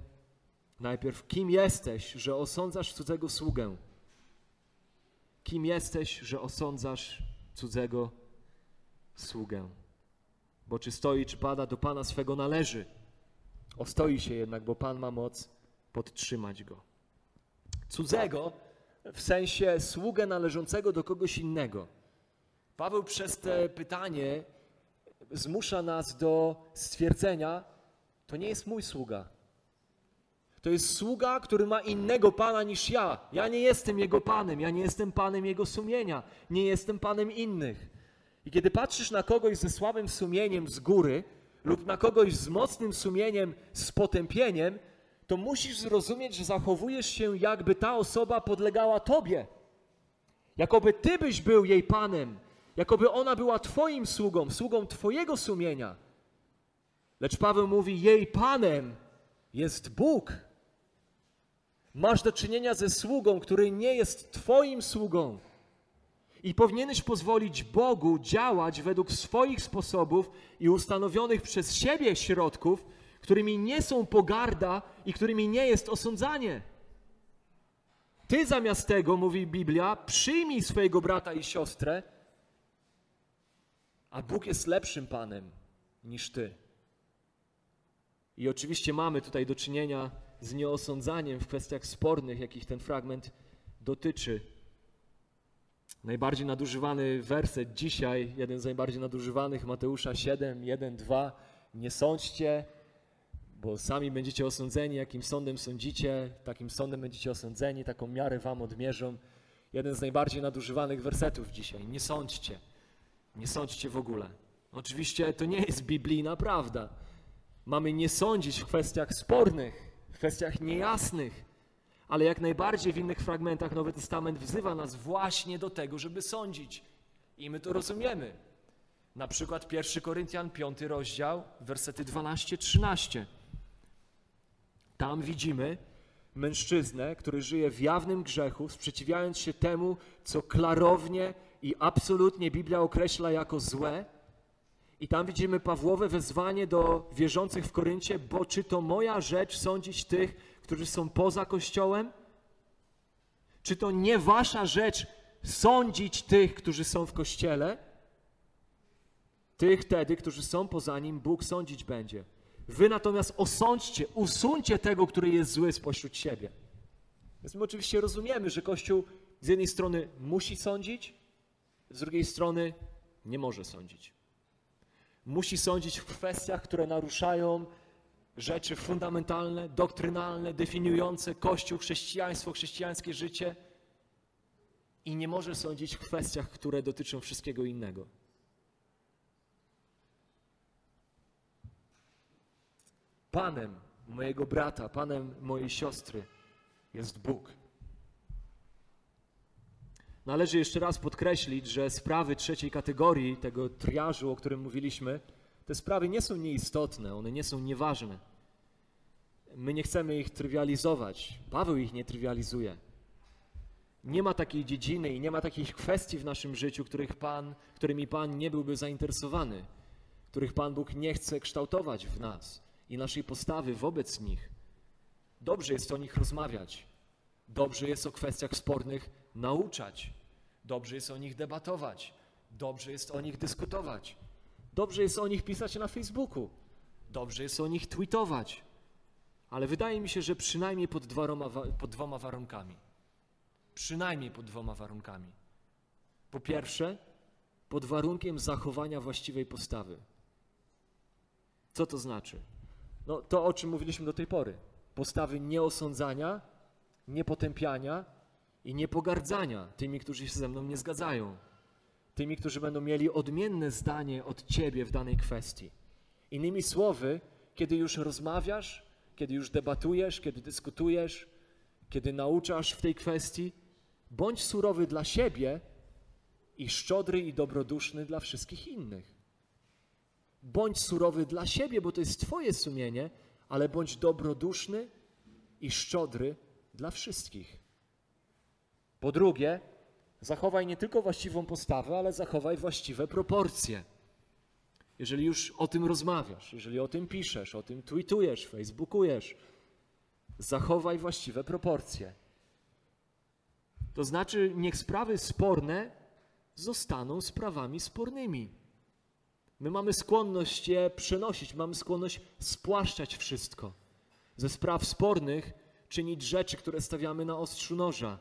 Najpierw, kim jesteś, że osądzasz cudzego sługę? Kim jesteś, że osądzasz cudzego sługę? Bo czy stoi, czy pada, do Pana swego należy. Ostoi się jednak, bo Pan ma moc podtrzymać go. Cudzego w sensie sługę należącego do kogoś innego. Paweł przez te pytanie zmusza nas do stwierdzenia, to nie jest mój sługa. To jest sługa, który ma innego pana niż ja. Ja nie jestem jego panem, ja nie jestem panem jego sumienia, nie jestem panem innych. I kiedy patrzysz na kogoś ze słabym sumieniem z góry lub na kogoś z mocnym sumieniem z potępieniem, to musisz zrozumieć, że zachowujesz się, jakby ta osoba podlegała Tobie. Jakoby Ty byś był jej Panem, jakoby ona była Twoim sługą, sługą Twojego sumienia. Lecz Paweł mówi, jej Panem jest Bóg. Masz do czynienia ze sługą, który nie jest Twoim sługą. I powinieneś pozwolić Bogu działać według swoich sposobów i ustanowionych przez siebie środków, którymi nie są pogarda i którymi nie jest osądzanie. Ty zamiast tego, mówi Biblia, przyjmij swojego brata i siostrę, a Bóg jest lepszym Panem niż ty. I oczywiście mamy tutaj do czynienia z nieosądzaniem w kwestiach spornych, jakich ten fragment dotyczy. Najbardziej nadużywany werset dzisiaj, jeden z najbardziej nadużywanych, Mateusza 7, 1, 2. Nie sądźcie, bo sami będziecie osądzeni, jakim sądem sądzicie, takim sądem będziecie osądzeni, taką miarę wam odmierzą. Jeden z najbardziej nadużywanych wersetów dzisiaj. Nie sądźcie. Nie sądźcie w ogóle. Oczywiście to nie jest biblijna prawda. Mamy nie sądzić w kwestiach spornych, kwestiach niejasnych, ale jak najbardziej w innych fragmentach Nowy Testament wzywa nas właśnie do tego, żeby sądzić. I my to rozumiemy. Na przykład 1 Koryntian 5 rozdział, wersety 12-13. Tam widzimy mężczyznę, który żyje w jawnym grzechu, sprzeciwiając się temu, co klarownie i absolutnie Biblia określa jako złe. I tam widzimy Pawłowe wezwanie do wierzących w Koryncie, bo czy to moja rzecz sądzić tych, którzy są poza Kościołem? Czy to nie wasza rzecz sądzić tych, którzy są w Kościele? Tych wtedy, którzy są poza nim, Bóg sądzić będzie. Wy natomiast osądźcie, usuńcie tego, który jest zły spośród siebie. Więc my oczywiście rozumiemy, że Kościół z jednej strony musi sądzić, z drugiej strony nie może sądzić. Musi sądzić w kwestiach, które naruszają rzeczy fundamentalne, doktrynalne, definiujące Kościół, chrześcijaństwo, chrześcijańskie życie i nie może sądzić w kwestiach, które dotyczą wszystkiego innego. Panem mojego brata, Panem mojej siostry jest Bóg. Należy jeszcze raz podkreślić, że sprawy trzeciej kategorii, tego triażu, o którym mówiliśmy, te sprawy nie są nieistotne, one nie są nieważne. My nie chcemy ich trywializować. Paweł ich nie trywializuje. Nie ma takiej dziedziny i nie ma takich kwestii w naszym życiu, których Pan, którymi Pan nie byłby zainteresowany, których Pan Bóg nie chce kształtować w nas i naszej postawy wobec nich. Dobrze jest o nich rozmawiać. Dobrze jest o kwestiach spornych nauczać. Dobrze jest o nich debatować. Dobrze jest o nich dyskutować. Dobrze jest o nich pisać na Facebooku. Dobrze jest o nich tweetować. Ale wydaje mi się, że przynajmniej pod dwoma, pod dwoma warunkami. Przynajmniej pod dwoma warunkami. Po pierwsze, pod warunkiem zachowania właściwej postawy. Co to znaczy? No, to, o czym mówiliśmy do tej pory. Postawy nieosądzania, niepotępiania i niepogardzania tymi, którzy się ze mną nie zgadzają. Tymi, którzy będą mieli odmienne zdanie od ciebie w danej kwestii. Innymi słowy, kiedy już rozmawiasz, kiedy już debatujesz, kiedy dyskutujesz, kiedy nauczasz w tej kwestii, bądź surowy dla siebie i szczodry i dobroduszny dla wszystkich innych. Bądź surowy dla siebie, bo to jest Twoje sumienie, ale bądź dobroduszny i szczodry dla wszystkich. Po drugie, zachowaj nie tylko właściwą postawę, ale zachowaj właściwe proporcje. Jeżeli już o tym rozmawiasz, jeżeli o tym piszesz, o tym tweetujesz, facebookujesz, zachowaj właściwe proporcje. To znaczy, niech sprawy sporne zostaną sprawami spornymi. My mamy skłonność je przenosić, mamy skłonność spłaszczać wszystko. Ze spraw spornych czynić rzeczy, które stawiamy na ostrzu noża.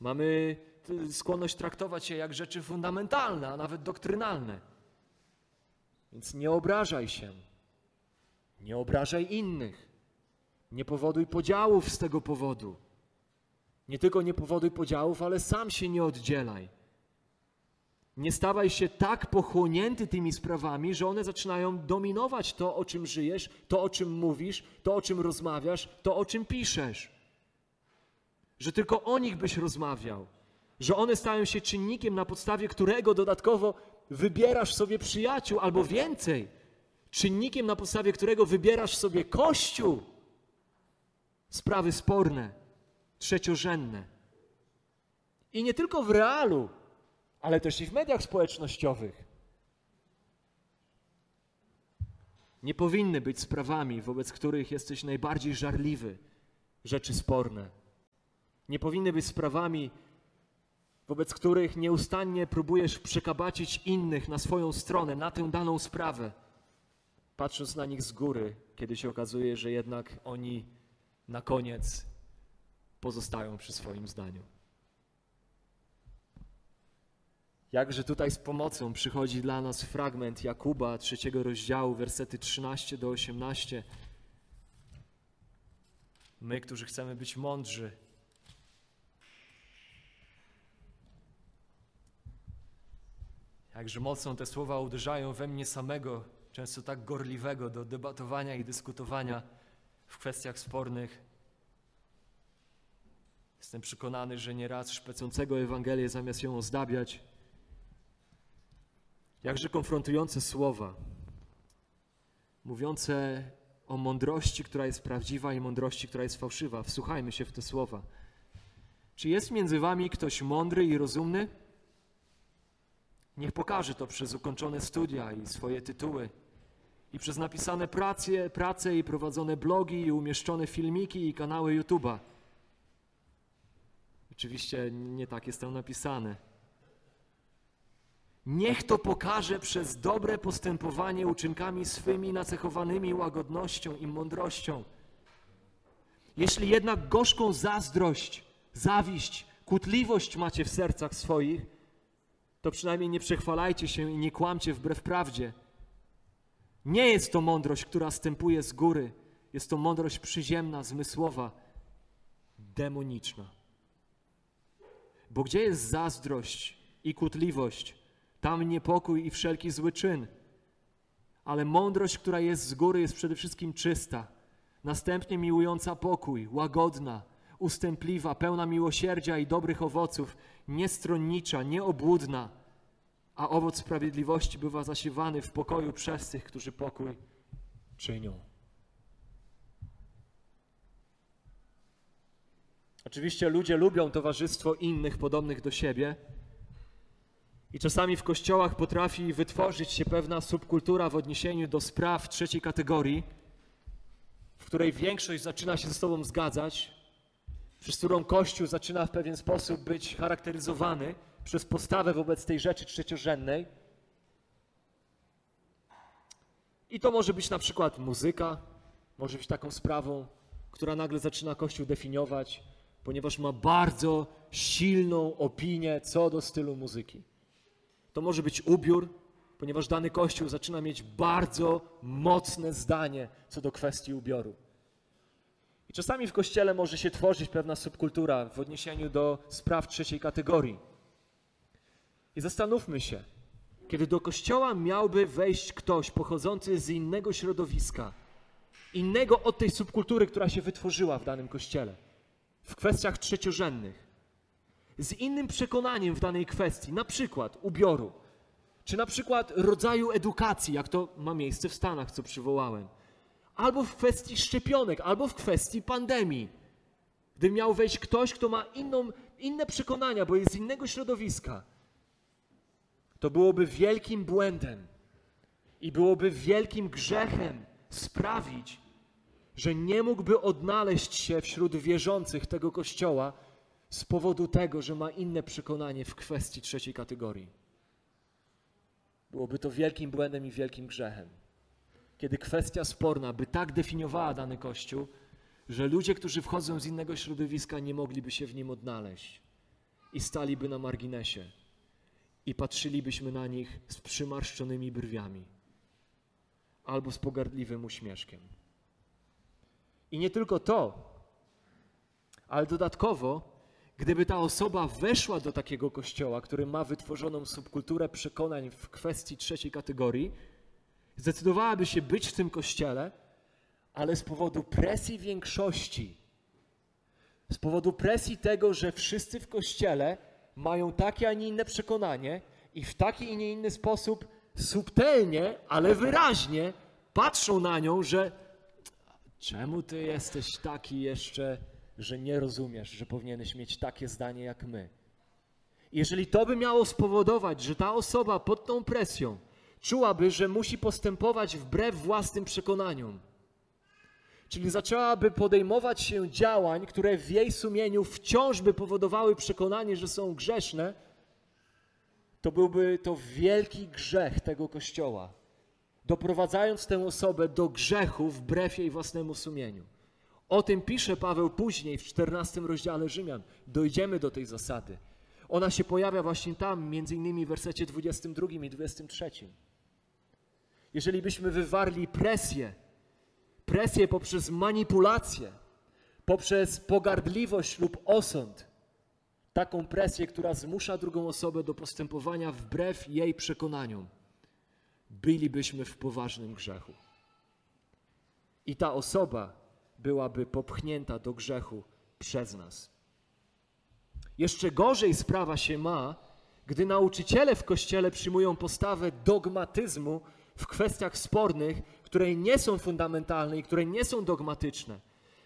Mamy skłonność traktować je jak rzeczy fundamentalne, a nawet doktrynalne. Więc nie obrażaj się. Nie obrażaj innych. Nie powoduj podziałów z tego powodu. Nie tylko nie powoduj podziałów, ale sam się nie oddzielaj. Nie stawaj się tak pochłonięty tymi sprawami, że one zaczynają dominować to, o czym żyjesz, to, o czym mówisz, to, o czym rozmawiasz, to, o czym piszesz. Że tylko o nich byś rozmawiał. Że one stają się czynnikiem, na podstawie którego dodatkowo wybierasz sobie przyjaciół albo więcej. Czynnikiem, na podstawie którego wybierasz sobie kościół. Sprawy sporne, trzeciorzędne. I nie tylko w realu, ale też i w mediach społecznościowych. Nie powinny być sprawami, wobec których jesteś najbardziej żarliwy, rzeczy sporne. Nie powinny być sprawami, wobec których nieustannie próbujesz przekabacić innych na swoją stronę, na tę daną sprawę, patrząc na nich z góry, kiedy się okazuje, że jednak oni na koniec pozostają przy swoim zdaniu. Jakże tutaj z pomocą przychodzi dla nas fragment Jakuba, trzeciego rozdziału, wersety 13 do 18. My, którzy chcemy być mądrzy, jakże mocno te słowa uderzają we mnie samego, często tak gorliwego do debatowania i dyskutowania w kwestiach spornych. Jestem przekonany, że nieraz szpecącego Ewangelię zamiast ją ozdabiać, jakże konfrontujące słowa, mówiące o mądrości, która jest prawdziwa i mądrości, która jest fałszywa. Wsłuchajmy się w te słowa. Czy jest między wami ktoś mądry i rozumny? Niech pokaże to przez ukończone studia i swoje tytuły, i przez napisane prace, prace i prowadzone blogi, i umieszczone filmiki i kanały YouTube'a. Oczywiście nie tak jest tam napisane. Niech to pokaże przez dobre postępowanie uczynkami swymi nacechowanymi łagodnością i mądrością. Jeśli jednak gorzką zazdrość, zawiść, kłótliwość macie w sercach swoich, to przynajmniej nie przechwalajcie się i nie kłamcie wbrew prawdzie. Nie jest to mądrość, która stępuje z góry. Jest to mądrość przyziemna, zmysłowa, demoniczna. Bo gdzie jest zazdrość i kłótliwość, tam niepokój i wszelki zły czyn. Ale mądrość, która jest z góry, jest przede wszystkim czysta, następnie miłująca pokój, łagodna, ustępliwa, pełna miłosierdzia i dobrych owoców, niestronnicza, nieobłudna, a owoc sprawiedliwości bywa zasiewany w pokoju przez tych, którzy pokój czynią. Oczywiście ludzie lubią towarzystwo innych podobnych do siebie. I czasami w kościołach potrafi wytworzyć się pewna subkultura w odniesieniu do spraw trzeciej kategorii, w której większość zaczyna się ze sobą zgadzać, przez którą Kościół zaczyna w pewien sposób być charakteryzowany przez postawę wobec tej rzeczy trzeciorzędnej. I to może być na przykład muzyka, może być taką sprawą, która nagle zaczyna Kościół definiować, ponieważ ma bardzo silną opinię co do stylu muzyki. To może być ubiór, ponieważ dany kościół zaczyna mieć bardzo mocne zdanie co do kwestii ubioru. I czasami w kościele może się tworzyć pewna subkultura w odniesieniu do spraw trzeciej kategorii. I zastanówmy się, kiedy do kościoła miałby wejść ktoś pochodzący z innego środowiska, innego od tej subkultury, która się wytworzyła w danym kościele, w kwestiach trzeciorzędnych, z innym przekonaniem w danej kwestii, na przykład ubioru, czy na przykład rodzaju edukacji, jak to ma miejsce w Stanach, co przywołałem, albo w kwestii szczepionek, albo w kwestii pandemii. Gdy miał wejść ktoś, kto ma inną, inne przekonania, bo jest z innego środowiska, to byłoby wielkim błędem i byłoby wielkim grzechem sprawić, że nie mógłby odnaleźć się wśród wierzących tego kościoła z powodu tego, że ma inne przekonanie w kwestii trzeciej kategorii. Byłoby to wielkim błędem i wielkim grzechem. Kiedy kwestia sporna by tak definiowała dany kościół, że ludzie, którzy wchodzą z innego środowiska, nie mogliby się w nim odnaleźć i staliby na marginesie i patrzylibyśmy na nich z przymarszczonymi brwiami albo z pogardliwym uśmieszkiem. I nie tylko to, ale dodatkowo, gdyby ta osoba weszła do takiego kościoła, który ma wytworzoną subkulturę przekonań w kwestii trzeciej kategorii, zdecydowałaby się być w tym kościele, ale z powodu presji większości, z powodu presji tego, że wszyscy w kościele mają takie, a nie inne przekonanie i w taki i nie inny sposób subtelnie, ale wyraźnie patrzą na nią, że czemu ty jesteś taki jeszcze, że nie rozumiesz, że powinieneś mieć takie zdanie jak my. Jeżeli to by miało spowodować, że ta osoba pod tą presją czułaby, że musi postępować wbrew własnym przekonaniom, czyli zaczęłaby podejmować się działań, które w jej sumieniu wciąż by powodowały przekonanie, że są grzeszne, to byłby to wielki grzech tego kościoła, doprowadzając tę osobę do grzechu wbrew jej własnemu sumieniu. O tym pisze Paweł później w 14 rozdziale Rzymian. Dojdziemy do tej zasady. Ona się pojawia właśnie tam, między innymi w wersecie 22 i 23. Jeżeli byśmy wywarli presję, presję poprzez manipulację, poprzez pogardliwość lub osąd, taką presję, która zmusza drugą osobę do postępowania wbrew jej przekonaniom, bylibyśmy w poważnym grzechu. I ta osoba byłaby popchnięta do grzechu przez nas. Jeszcze gorzej sprawa się ma, gdy nauczyciele w kościele przyjmują postawę dogmatyzmu w kwestiach spornych, które nie są fundamentalne i które nie są dogmatyczne.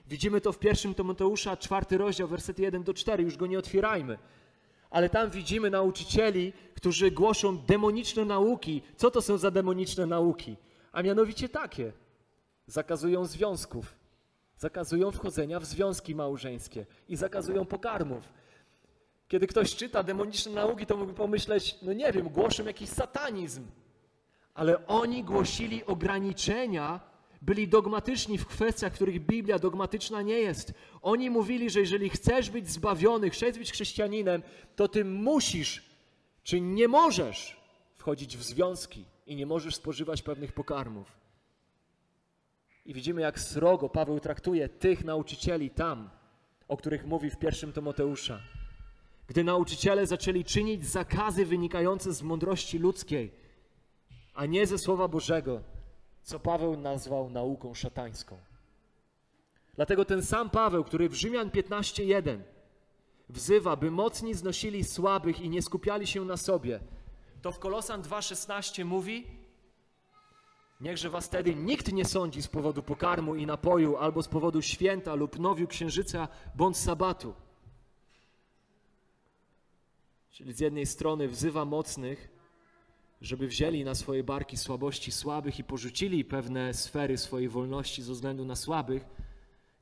Widzimy to w pierwszym Tymoteusza, czwarty rozdział, wersety 1 do 4, już go nie otwierajmy. Ale tam widzimy nauczycieli, którzy głoszą demoniczne nauki. Co to są za demoniczne nauki? A mianowicie takie. Zakazują związków, zakazują wchodzenia w związki małżeńskie i zakazują pokarmów. Kiedy ktoś czyta demoniczne nauki, to mógłby pomyśleć, no nie wiem, głoszą jakiś satanizm. Ale oni głosili ograniczenia, byli dogmatyczni w kwestiach, w których Biblia dogmatyczna nie jest. Oni mówili, że jeżeli chcesz być zbawiony, chcesz być chrześcijaninem, to ty musisz, czy nie możesz wchodzić w związki i nie możesz spożywać pewnych pokarmów. I widzimy, jak srogo Paweł traktuje tych nauczycieli tam, o których mówi w pierwszym Tymoteusza. Gdy nauczyciele zaczęli czynić zakazy wynikające z mądrości ludzkiej, a nie ze Słowa Bożego, co Paweł nazwał nauką szatańską. Dlatego ten sam Paweł, który w Rzymian 15:1 wzywa, by mocni znosili słabych i nie skupiali się na sobie, to w Kolosan 2:16 mówi: Niechże was wtedy nikt nie sądzi z powodu pokarmu i napoju, albo z powodu święta lub nowiu księżyca bądź sabatu. Czyli z jednej strony wzywa mocnych, żeby wzięli na swoje barki słabości słabych i porzucili pewne sfery swojej wolności ze względu na słabych,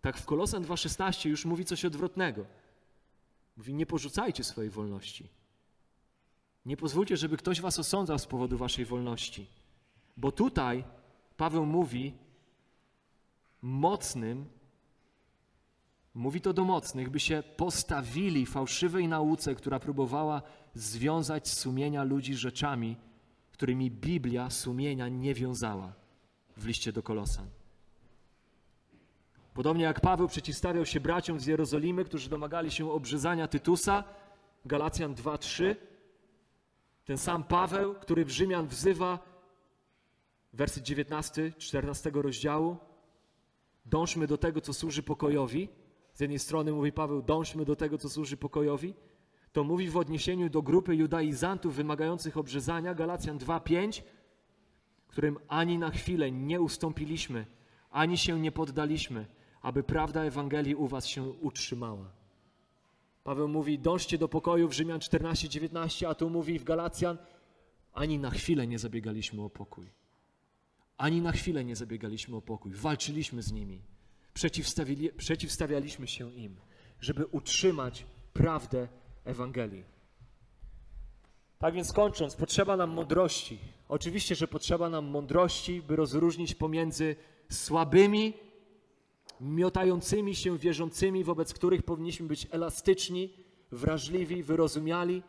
tak w Kolosan 2,16 już mówi coś odwrotnego. Mówi, nie porzucajcie swojej wolności. Nie pozwólcie, żeby ktoś was osądzał z powodu waszej wolności. Bo tutaj Paweł mówi mocnym, mówi to do mocnych, by się postawili fałszywej nauce, która próbowała związać sumienia ludzi rzeczami, którymi Biblia sumienia nie wiązała w liście do Kolosan. Podobnie jak Paweł przeciwstawiał się braciom z Jerozolimy, którzy domagali się obrzezania Tytusa, Galacjan 2:3, ten sam Paweł, który w Rzymian wzywa, werset 19, 14 rozdziału, dążmy do tego, co służy pokojowi. Z jednej strony mówi Paweł, dążmy do tego, co służy pokojowi, to mówi w odniesieniu do grupy judaizantów wymagających obrzezania, Galacjan 2:5, którym ani na chwilę nie ustąpiliśmy, ani się nie poddaliśmy, aby prawda Ewangelii u was się utrzymała. Paweł mówi, dążcie do pokoju w Rzymian 14:19, a tu mówi w Galacjan, ani na chwilę nie zabiegaliśmy o pokój. Ani na chwilę nie zabiegaliśmy o pokój. Walczyliśmy z nimi. Przeciwstawialiśmy się im, żeby utrzymać prawdę Ewangelii. Tak więc kończąc, potrzeba nam mądrości. Oczywiście, że potrzeba nam mądrości, by rozróżnić pomiędzy słabymi, miotającymi się wierzącymi, wobec których powinniśmy być elastyczni, wrażliwi, wyrozumiali,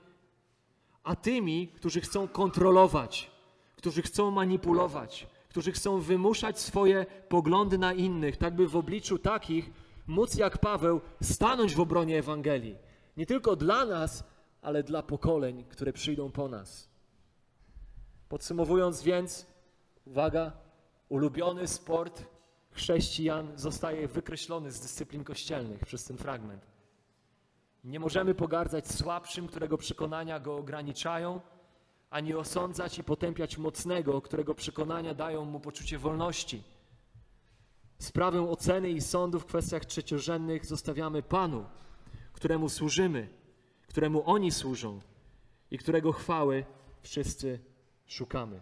a tymi, którzy chcą kontrolować, którzy chcą manipulować, którzy chcą wymuszać swoje poglądy na innych, tak by w obliczu takich móc jak Paweł stanąć w obronie Ewangelii nie tylko dla nas, ale dla pokoleń, które przyjdą po nas. Podsumowując więc, uwaga, ulubiony sport chrześcijan zostaje wykreślony z dyscyplin kościelnych przez ten fragment. Nie możemy pogardzać słabszym, którego przekonania go ograniczają, ani osądzać i potępiać mocnego, którego przekonania dają mu poczucie wolności. Sprawę oceny i sądu w kwestiach trzeciorzędnych zostawiamy Panu któremu służymy, któremu oni służą i którego chwały wszyscy szukamy.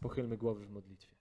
Pochylmy głowy w modlitwie.